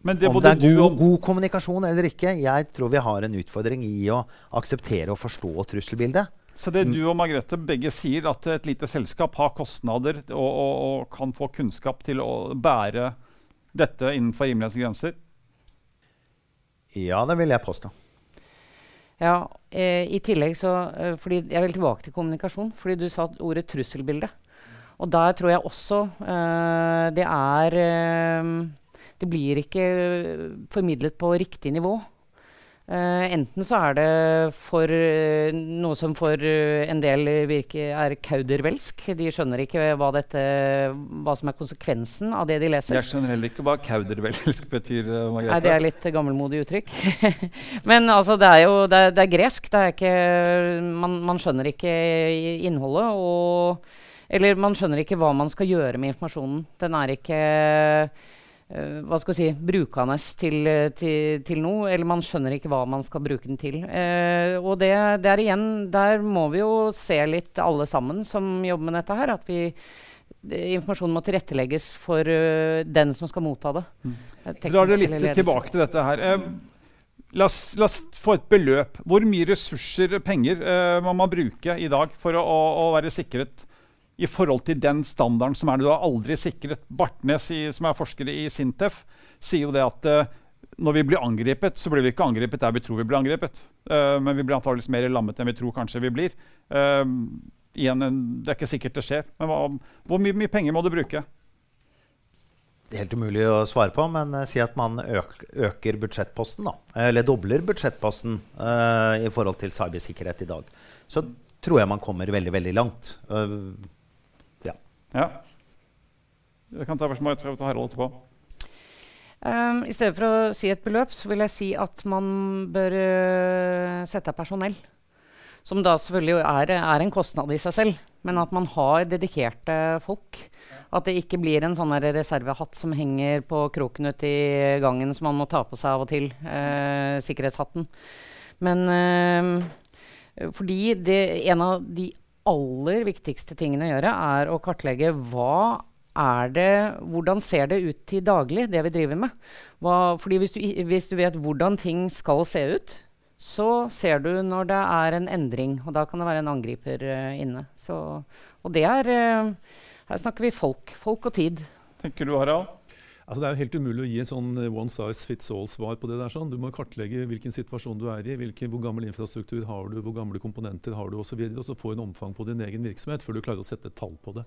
[SPEAKER 4] om det er god, god, kommunikasjon eller ikke, jeg tror vi har en utfordring i å akseptere og forstå trusselbildet.
[SPEAKER 3] Så det du og Margrethe begge sier, at et lite selskap har kostnader og, og, og kan få kunnskap til å bære dette innenfor rimelighetens grenser?
[SPEAKER 4] Ja, det vil jeg påstå.
[SPEAKER 5] Ja, eh, i tillegg så eh, fordi Jeg vil tilbake til kommunikasjon. Fordi du sa ordet trusselbilde. Og der tror jeg også eh, det er eh, Det blir ikke formidlet på riktig nivå. Uh, enten så er det for uh, noe som for uh, en del virker, er kaudervelsk. De skjønner ikke hva, dette, hva, som er konsekvensen av det de leser.
[SPEAKER 3] Jeg skjønner heller ikke hva kaudervelsk betyr. Margrethe.
[SPEAKER 5] Nei, Det er litt gammelmodig uttrykk. Men altså, det er jo det er, det er gresk. Det er ikke, man, man, skjønner ikke innholdet. Og, eller man skjønner ikke hva man skal gjøre med informasjonen. Den er ikke hva skal vi si, brukende til, til, til, noe, eller man skjønner ikke hva man skal bruke den til. Uh, og det, der igjen, der må vi jo se litt alle sammen som jobber med dette her, at vi informasjonen må tilrettelegges for uh, den som skal motta det.
[SPEAKER 3] Mm. Drar dere litt tilbake til dette her. La oss, la oss, få et beløp. Hvor mye ressurser, penger, må man bruke i dag for å, å, å være sikret i forhold til den standarden som er. Du har aldri sikret. Bartnes, i, som er forsker i Sintef, sier jo det at uh, når vi blir angrepet, så blir vi ikke angrepet der vi tror vi blir angrepet. Uh, men vi blir antakeligvis mer lammet enn vi tror kanskje vi blir. Uh, igjen, det er ikke sikkert det skjer. Men hva, hvor mye, mye, penger må du bruke?
[SPEAKER 4] Det er helt umulig å svare på, men si at man øker budsjettposten. Da. Eller dobler budsjettposten i forhold til cybersikkerhet i dag. Så tror jeg man kommer veldig, veldig langt.
[SPEAKER 3] Ja. Jeg kan ta spørsmål og Harald etterpå.
[SPEAKER 5] Um, I stedet for å si et beløp, så vil jeg si at man bør uh, sette av personell. Som da selvfølgelig er, er, en kostnad i seg selv, men at man har dedikerte folk. At det ikke blir en sånn reservehatt som henger på kroken ute i gangen som man må ta på seg av og til. Uh, sikkerhetshatten. Men uh, fordi det, en av de aller viktigste tingene å gjøre, er å kartlegge hva er det, hvordan ser det ut til daglig, det vi driver med. Hva, fordi hvis du, hvis du, vet hvordan ting skal se ut, så ser du når det er en endring. Og da kan det være en angriper uh, inne. Så, og det er uh, Her snakker vi folk. Folk og tid.
[SPEAKER 3] Tenker du, Harald?
[SPEAKER 1] Altså, det er jo helt umulig å gi en sånn eh, one size fits all-svar på det. der. sånn. Du må kartlegge hvilken situasjon du er i, hvilken, hvor gammel infrastruktur har du, hvor gamle komponenter har du osv. Og, og så få en omfang på din egen virksomhet før du klarer å sette et tall på det.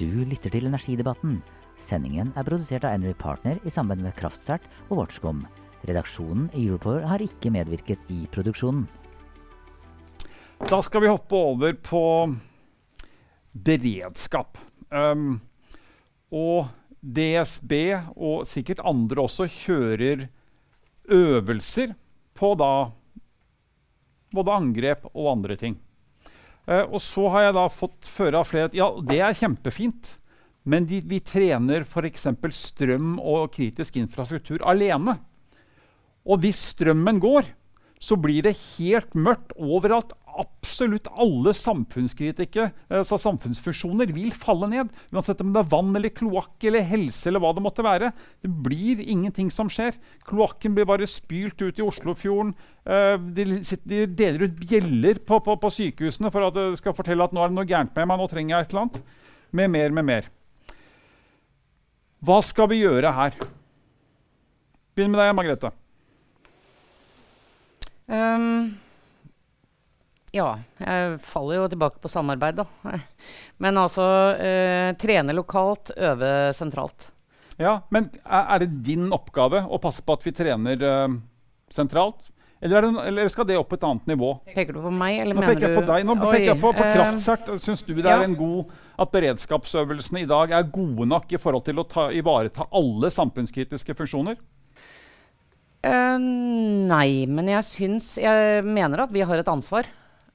[SPEAKER 2] Du lytter til Energidebatten. Sendingen er produsert av Enery Partner i samarbeid med Kraftsert og Watchcom. Redaksjonen i Europower har ikke medvirket i produksjonen.
[SPEAKER 3] Da skal vi hoppe over på beredskap. Um, og DSB og sikkert andre også kjører øvelser på da både angrep og andre ting. Uh, og så har jeg da fått føre av flere at ja, det er kjempefint, men de, vi trener f.eks. strøm og kritisk infrastruktur alene. Og hvis strømmen går, så blir det helt mørkt overalt absolutt alle samfunnskritikere, altså samfunnsfunksjoner, vil falle ned. Uansett om det er vann eller kloakk eller helse eller hva det måtte være. Det blir ingenting som skjer. Kloakken blir bare spylt ut i Oslofjorden. Uh, de, de, deler ut bjeller på, på, på, sykehusene for at de skal fortelle at nå er det noe gærent med meg, nå trenger jeg et eller annet. Med mer, med mer. Hva skal vi gjøre her? Begynn med deg, Margrethe.
[SPEAKER 5] Um ja, jeg faller jo tilbake på samarbeid, da. Men altså eh, trene lokalt, øve sentralt.
[SPEAKER 3] Ja, Men er, det din oppgave å passe på at vi trener eh, sentralt? Eller, det, eller, skal det opp på et annet nivå?
[SPEAKER 5] Peker du på meg, eller
[SPEAKER 3] Nå
[SPEAKER 5] mener
[SPEAKER 3] du jeg på deg. Nå Oi, peker jeg på, på Kraftsert. Syns du det ja. er en god at beredskapsøvelsene i dag er gode nok i forhold til å ta, ivareta alle samfunnskritiske funksjoner?
[SPEAKER 5] Uh, nei, men jeg syns Jeg mener at vi har et ansvar.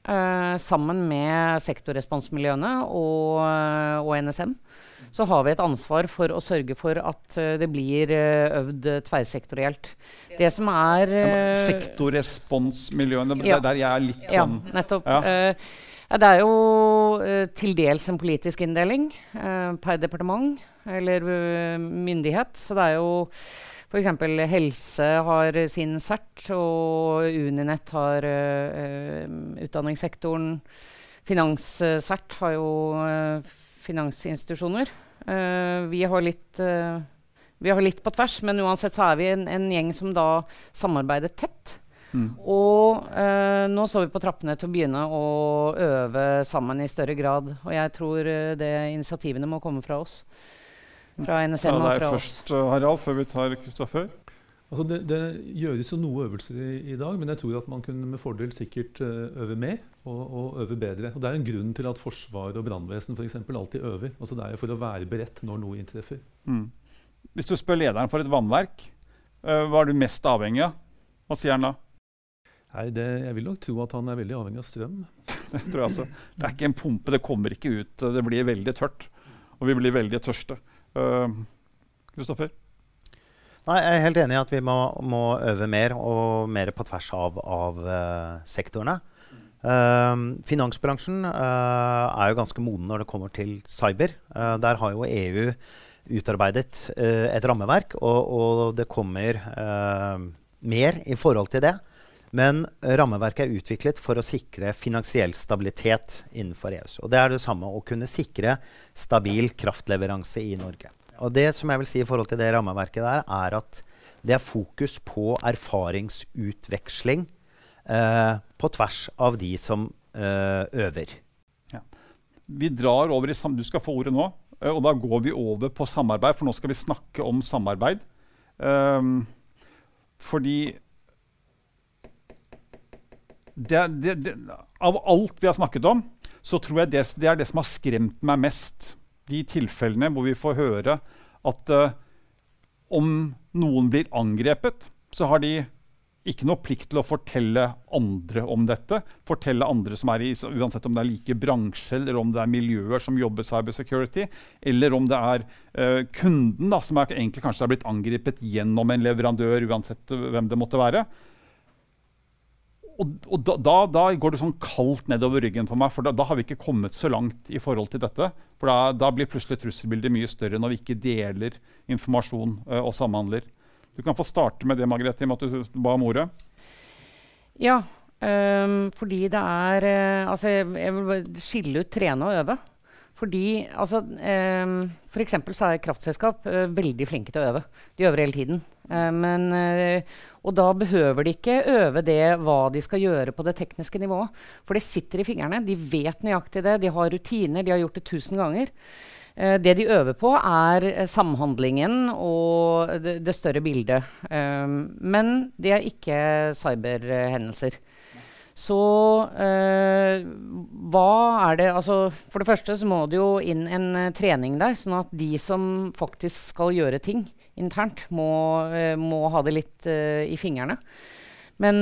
[SPEAKER 5] Eh, sammen med sektorresponsmiljøene og, eh, og, NSM, så har vi et ansvar for å sørge for at uh, det blir øvd tverrsektorielt. Det som er
[SPEAKER 3] ja, Sektorresponsmiljøene, ja. det er der jeg er litt sånn
[SPEAKER 5] Ja, nettopp. Ja. det er jo til dels en politisk inndeling per departement eller myndighet. Så det er jo F.eks. helse har sin CERT, og Uninett har uh, utdanningssektoren. Finans-CERT har jo uh, finansinstitusjoner. Uh, vi, har litt, vi har litt på tvers, men uansett så er vi en, en gjeng som da samarbeider tett. Mm. Og nå står vi på trappene til å begynne å øve sammen i større grad. Og jeg tror det initiativene må komme fra oss fra NSM og fra
[SPEAKER 3] oss. Først, uh, Harald, før vi tar Kristoffer.
[SPEAKER 1] Altså det, det, gjøres jo noe øvelser i, i, dag, men jeg tror at man kunne med fordel sikkert uh, øve mer og, og, øve bedre. Og Det er en grunn til at forsvar og brannvesen alltid øver. Altså Det er jo for å være beredt når noe inntreffer. Mm.
[SPEAKER 3] Hvis du spør lederen for et vannverk, uh, hva er du mest avhengig av? Hva sier han da?
[SPEAKER 1] Nei, det, Jeg vil nok tro at han er veldig avhengig av strøm.
[SPEAKER 3] det tror jeg altså. Det er ikke en pumpe, det kommer ikke ut. Det blir veldig tørt. Og vi blir veldig tørste. Eh, Kristoffer?
[SPEAKER 4] Nei, Jeg er helt enig i at vi må, må, øve mer, og mer på tvers av, av uh, sektorene. Uh, finansbransjen uh, er jo ganske moden når det kommer til cyber. der har jo EU utarbeidet et rammeverk, og, og, det kommer mer i forhold til det. Men rammeverket er utviklet for å sikre finansiell stabilitet innenfor EØS. Og det er det samme å kunne sikre stabil kraftleveranse i Norge. Og det som jeg vil si i forhold til det rammeverket der, er at det er fokus på erfaringsutveksling eh, på tvers av de som eh, øver. Ja.
[SPEAKER 3] Vi drar over i Du skal få ordet nå. Eh, og da går vi over på samarbeid, for nå skal vi snakke om samarbeid. Um, fordi det, det, det, Av alt vi har snakket om, så tror jeg det, er det som har skremt meg mest. De tilfellene hvor vi får høre at uh, om noen blir angrepet, så har de ikke noe plikt til å fortelle andre om dette. Fortelle andre som er i, Uansett om det er like bransje, eller om det er miljøer som jobber cybersecurity, eller om det er uh, kunden da, som er, egentlig kanskje er blitt angrepet gjennom en leverandør, uansett hvem det måtte være og, og da, da, da, går det sånn kaldt nedover ryggen på meg, for da, da, har vi ikke kommet så langt i forhold til dette. For da, blir plutselig trusselbildet mye større når vi ikke deler informasjon uh, og samhandler. Du kan få starte med det, Margrethe, med at du ba om ordet.
[SPEAKER 5] Ja, um, fordi det er uh, Altså, jeg vil skille ut trene og øve. Fordi altså, eh, F.eks. så er kraftselskap eh, veldig flinke til å øve. De øver hele tiden. Eh, men, eh, og da behøver de ikke øve det hva de skal gjøre på det tekniske nivået. For det sitter i fingrene. De vet nøyaktig det. De har rutiner. De har gjort det tusen ganger. Eh, det de øver på, er eh, samhandlingen og det, det større bildet. men det er ikke cyberhendelser. Så eh, hva er det Altså for det første så må det jo inn en eh, trening der, sånn at de som faktisk skal gjøre ting internt, må, eh, må ha det litt uh, i fingrene. Men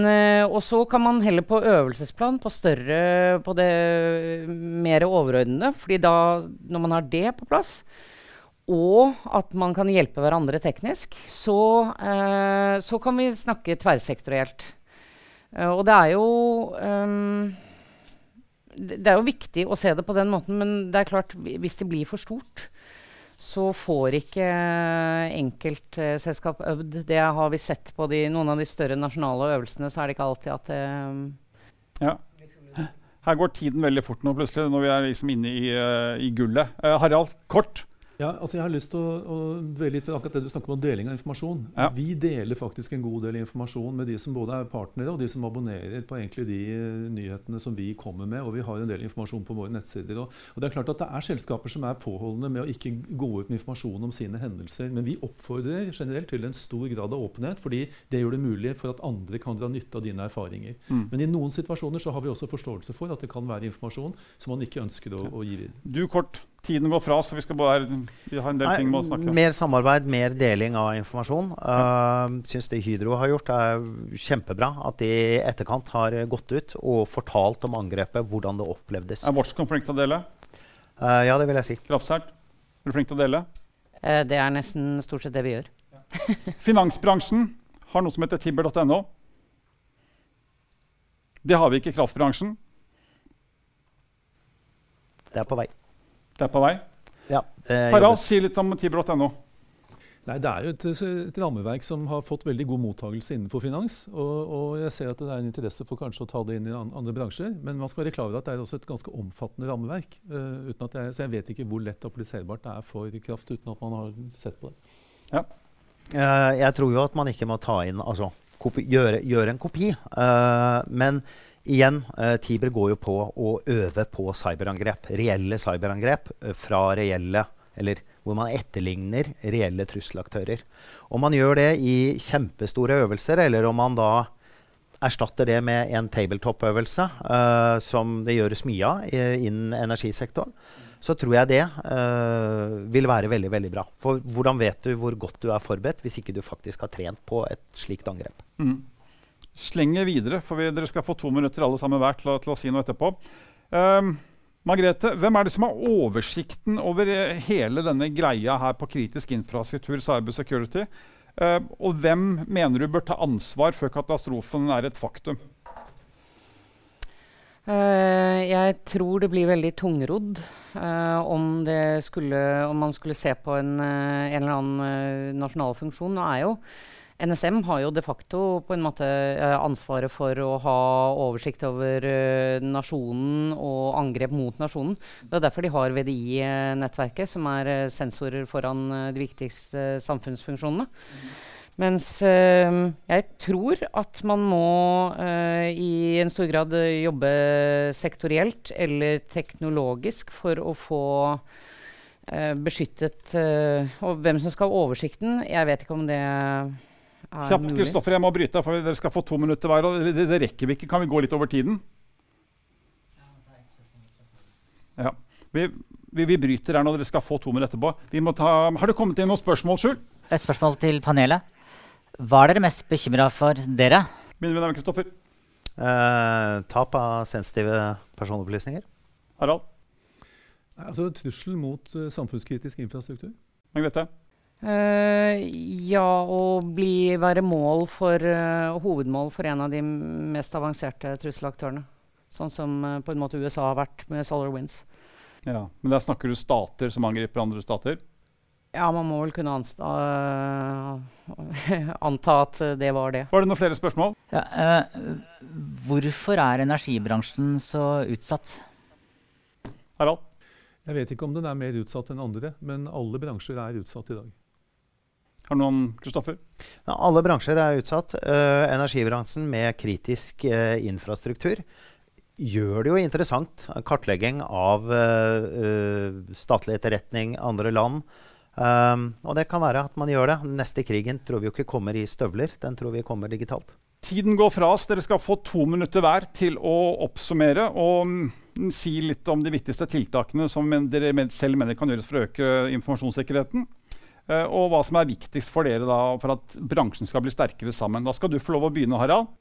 [SPEAKER 5] Og så kan man heller på øvelsesplan, på større På det mer overordnede. fordi da, når man har det på plass, og at man kan hjelpe hverandre teknisk, så, så kan vi snakke tverrsektorielt. Uh, og det er jo um, det, det er jo viktig å se det på den måten, men det er klart, hvis det blir for stort, så får ikke enkeltselskap uh, øvd. Det har vi sett på de, noen av de større nasjonale øvelsene, så er det ikke alltid at det um,
[SPEAKER 3] ja. Her går tiden veldig fort nå, plutselig, når vi er liksom inne i, uh, i gullet. Harald, kort.
[SPEAKER 1] Ja, altså jeg har lyst til å, å dvele litt ved akkurat det du snakker om deling av informasjon. Ja. Vi deler faktisk en god del informasjon med de som både er partnere og de som abonnerer på egentlig de uh, nyhetene som vi kommer med. Og vi har en del informasjon på våre nettsider. Og, og, det er klart at det er selskaper som er påholdne med å ikke gå ut med informasjon om sine hendelser. Men vi oppfordrer generelt til en stor grad av åpenhet, fordi det gjør det mulig for at andre kan dra nytte av dine erfaringer. Mm. Men i noen situasjoner så har vi også forståelse for at det kan være informasjon som man ikke ønsker å, å gi videre.
[SPEAKER 3] Du kort Tiden går fra oss, så vi, skal bare, vi har en del
[SPEAKER 4] Nei,
[SPEAKER 3] ting med å snakke om.
[SPEAKER 4] Mer samarbeid, mer deling av informasjon. Uh, Syns det Hydro har gjort, er kjempebra. At de i etterkant har gått ut og fortalt om angrepet, hvordan det opplevdes.
[SPEAKER 3] Er Watchcom flink til å dele?
[SPEAKER 4] Uh, ja, det vil jeg si.
[SPEAKER 3] Kraftsert? Er du flink til å dele?
[SPEAKER 5] Uh, det er nesten stort sett det vi gjør.
[SPEAKER 3] Finansbransjen har noe som heter tibber.no. Det har vi ikke i kraftbransjen.
[SPEAKER 4] Det er på vei.
[SPEAKER 3] Det er på vei.
[SPEAKER 4] Ja,
[SPEAKER 3] Harald, si litt om tibro.no.
[SPEAKER 1] Nei, Det er jo et, et rammeverk som har fått veldig god mottakelse innenfor finans. Og, og jeg ser at det er en interesse for kanskje å ta det inn i an- andre bransjer. Men man skal være klar over at det er også et ganske omfattende rammeverk. Uh, uten at jeg, så jeg vet ikke hvor lett appliserbart det er for kraft uten at man har sett på det.
[SPEAKER 4] Eh, jeg tror jo at man ikke må ta inn Altså kopi, gjøre, gjøre en kopi. Uh, men igjen, uh, Tiber går jo på å øve på cyberangrep. Reelle cyberangrep eh, fra reelle Eller hvor man etterligner reelle trusselaktører. Om man gjør det i kjempestore øvelser, eller om man da erstatter det med en tabletop-øvelse, uh, som det gjøres mye av innen energisektoren, så tror jeg det uh, vil være veldig veldig bra. For hvordan vet du hvor godt du er forberedt hvis ikke du faktisk har trent på et slikt angrep?
[SPEAKER 3] Mm. Slenger videre, for vi, dere skal få to minutter alle sammen hver til, til å si noe etterpå. Um, Margrethe, hvem er det som har oversikten over eh, hele denne greia her på kritisk infrastruktur, cyber security? Uh, og hvem mener du bør ta ansvar før katastrofen er et faktum?
[SPEAKER 5] Eh, jeg tror det blir veldig tungrodd eh, om, det skulle, om man skulle se på en, eh, en eller annen nasjonal funksjon. Nå er jo NSM har jo de facto på en måte ansvaret for å ha oversikt over nasjonen og angrep mot nasjonen. Det er derfor de har VDI-nettverket, som er sensorer foran de viktigste samfunnsfunksjonene. Mens eh, jeg tror at man må eh, i en stor grad eh, jobbe sektorielt eller teknologisk for å få eh, beskyttet Og hvem som skal ha oversikten, jeg vet ikke om det er
[SPEAKER 3] Kjapt,
[SPEAKER 5] mulig.
[SPEAKER 3] Kristoffer, jeg må bryte, for dere skal få to minutter hver. og det, det rekker vi ikke. Kan vi gå litt over tiden? Ja. Vi, vi, vi bryter her nå. Dere skal få to minutter etterpå. Vi må ta, har det kommet inn noen spørsmål, Skjul?
[SPEAKER 2] Et spørsmål til panelet. Hva er dere mest bekymra for, dere?
[SPEAKER 3] Min venn Kristoffer.
[SPEAKER 4] Eh, tap av sensitive personopplysninger?
[SPEAKER 3] Harald?
[SPEAKER 1] Altså Trussel mot uh, samfunnskritisk infrastruktur.
[SPEAKER 3] Margrethe?
[SPEAKER 5] Uh, ja, å bli, være mål for, uh, hovedmål for en av de mest avanserte trusselaktørene. Sånn som uh, på en måte USA har vært med SolarWinds.
[SPEAKER 3] Ja, Men der snakker du stater som angriper andre stater?
[SPEAKER 5] Ja, man må vel kunne ansta, eh, anta at det var det.
[SPEAKER 3] Var det noen flere spørsmål?
[SPEAKER 2] Ja, eh, hvorfor er energibransjen så utsatt?
[SPEAKER 3] Harald?
[SPEAKER 1] Jeg vet ikke om den er mer utsatt enn andre, men alle bransjer er utsatt i dag.
[SPEAKER 3] Har du noen, Kristoffer?
[SPEAKER 4] Ja, alle bransjer er utsatt. Eh, energibransjen med kritisk eh, infrastruktur gjør det jo interessant. Kartlegging av eh, eh, statlig etterretning, andre land. Um, og det kan være at man gjør det. Neste krigen tror vi jo ikke kommer i støvler. Den tror vi kommer digitalt.
[SPEAKER 3] Tiden går fra oss. Dere skal få to minutter hver til å oppsummere og mm, si litt om de viktigste tiltakene som dere selv mener kan gjøres for å øke informasjonssikkerheten. Eh, og hva som er viktigst for dere da, for at bransjen skal bli sterkere sammen. Da skal du få lov å begynne, Harald.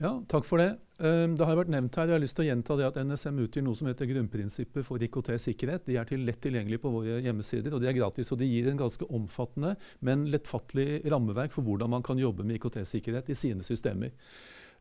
[SPEAKER 1] Ja, takk for det. Um, det har vært nevnt her, jeg har lyst til å gjenta det at NSM utgjør noe som heter grunnprinsipper for IKT-sikkerhet. De er til lett tilgjengelig på våre hjemmesider, og de er gratis. Og de gir en ganske omfattende, men lettfattelig rammeverk for hvordan man kan jobbe med IKT-sikkerhet i sine systemer.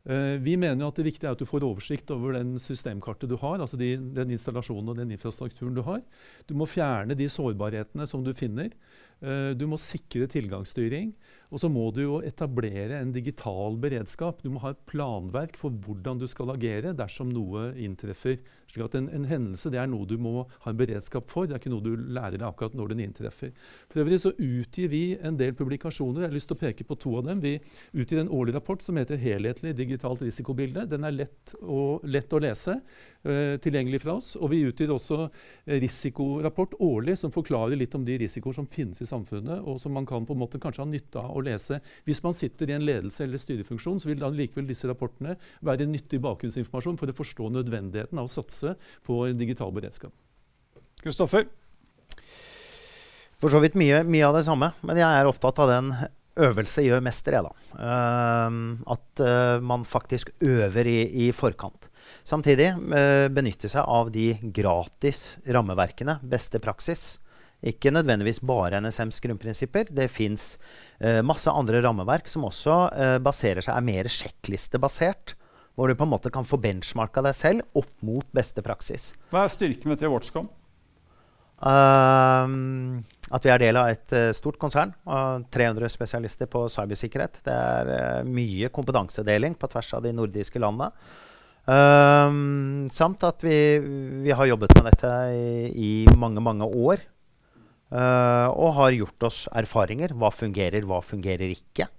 [SPEAKER 1] Eh, vi mener at det viktige er at du får oversikt over den systemkartet du har, altså de, den installasjonen og den infrastrukturen du har. Du må fjerne de sårbarhetene som du finner. Eh, du må sikre tilgangsstyring. Og så må du jo etablere en digital beredskap. Du må ha et planverk for hvordan du skal agere dersom noe inntreffer. Slik at en, en hendelse det er noe du må ha en beredskap for, det er ikke noe du lærer deg akkurat når den inntreffer. For øvrig så utgir vi en del publikasjoner. Jeg har lyst til å peke på to av dem. Vi utgir en årlig rapport som heter 'Helhetlig digitalt risikobilde'. Den er lett å, lett å lese, eh, tilgjengelig fra oss. Og vi utgir også risikorapport årlig som forklarer litt om de risikoer som finnes i samfunnet, og som man kan på en måte kanskje ha nytte av å lese. Hvis man sitter i en ledelse eller styrefunksjon, så vil da likevel disse rapportene være nyttig bakgrunnsinformasjon for å forstå nødvendigheten av å satse på digital beredskap.
[SPEAKER 3] Kristoffer?
[SPEAKER 4] For så vidt mye, mye, av det samme, men jeg er opptatt av den øvelse gjør mester, jeg, da. Uh, at uh, man faktisk øver i, i forkant. Samtidig uh, benytte seg av de gratis rammeverkene, beste praksis. Ikke nødvendigvis bare NSMs grunnprinsipper. Det fins masse andre rammeverk som også baserer seg, er mer sjekklistebasert. Hvor du på en måte kan få benchmarka deg selv opp mot beste praksis.
[SPEAKER 3] Hva er styrkene til Watchcom?
[SPEAKER 4] Uh, at vi er del av et uh, stort konsern. Uh, 300 spesialister på cybersikkerhet. Det er uh, mye kompetansedeling på tvers av de nordiske landene. Ehm, samt at vi, vi, har jobbet med dette i, i mange, mange år. Eh, og har gjort oss erfaringer. Hva fungerer, hva fungerer ikke.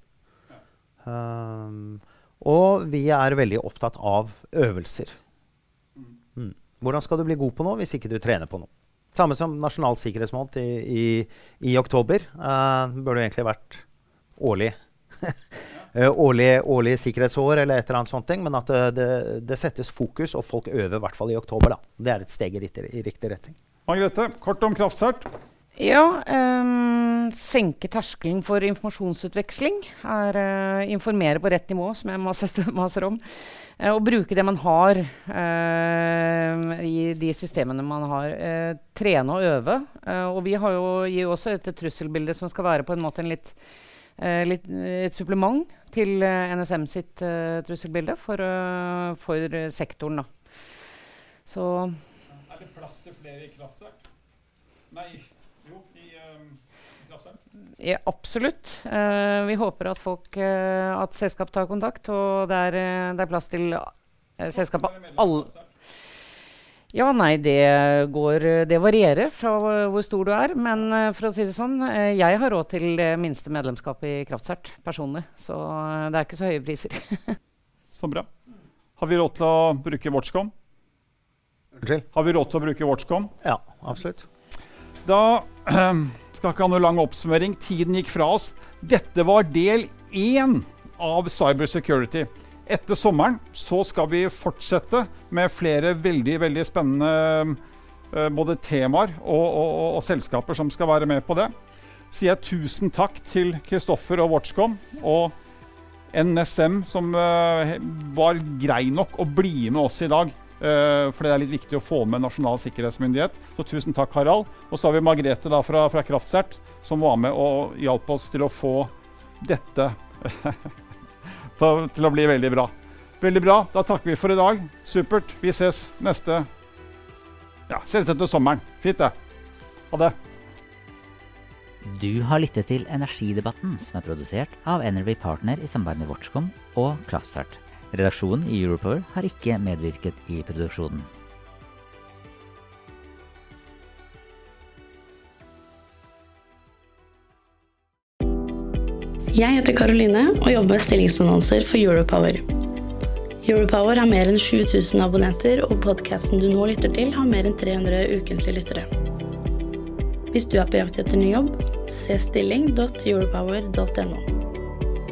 [SPEAKER 4] Ehm, og vi er veldig opptatt av øvelser. Mm. Hvordan skal du bli god på noe hvis ikke du trener på noe? Samme som nasjonal sikkerhetsmåned i, i, i oktober. Uh, burde egentlig vært årlig. uh, årlig, årlig, sikkerhetsår eller et eller annet sånt. Men at det, det, det, settes fokus, og folk øver i hvert fall i oktober. Da. Det er et steg i, i riktig retning.
[SPEAKER 3] Margrethe, kort om kraftsert.
[SPEAKER 5] Ja, um, senke terskelen for informasjonsutveksling. Er uh, informere på rett nivå, som jeg maser om. Uh, og bruke det man har uh, i de systemene man har. trene og øve. og vi har jo, gir også et trusselbilde som skal være på en måte en litt, litt et supplement til NSM sitt trusselbilde for, for sektoren. Da.
[SPEAKER 3] Så Er det plass til flere i kraftsak?
[SPEAKER 5] Ja, absolutt. Uh, vi håper at, folk, uh, at selskap tar kontakt, og det er, uh, det er plass til selskapet alle ja, nei, det går Det varierer fra hvor stor du er. Men for å si det sånn, jeg har råd til det minste medlemskap i Kraftsert personlig. Så det er ikke så høye priser.
[SPEAKER 3] så bra. Har vi råd til å bruke Watchcom?
[SPEAKER 4] Unnskyld?
[SPEAKER 3] Har vi råd til å bruke Watchcom?
[SPEAKER 4] Ja, absolutt.
[SPEAKER 3] Da ha noe lang oppsummering. Tiden gikk fra oss. Dette var del én av Cybersecurity. Etter sommeren så skal vi fortsette med flere veldig, veldig spennende uh, både temaer og, og, og, og, selskaper som skal være med på det. Sier jeg tusen takk til Kristoffer og Watchcom og NSM, som uh, var grei nok å bli med oss i dag. Uh, for det er litt viktig å få med Nasjonal sikkerhetsmyndighet. Så tusen takk, Harald. Og så har vi Margrethe da fra, fra Kraftsert, som var med og hjalp oss til å få dette til å bli veldig bra. Veldig bra. Da takker vi for i dag. Supert. Vi ses neste Ja, ses etter sommeren. Fint, det. Ha det.
[SPEAKER 2] Du har lyttet til Energidebatten, som er produsert av Energy Partner i samarbeid med Watchcom og Kraftstart. Redaksjonen i Europower har ikke medvirket i produksjonen.
[SPEAKER 7] Jeg heter Karoline og jobber med stillingsannonser for Europower. Europower har mer enn 7000 abonnenter, og podkasten du nå lytter til, har mer enn 300 ukentlige lyttere. Hvis du er på jakt etter ny jobb, se stilling.europower.no.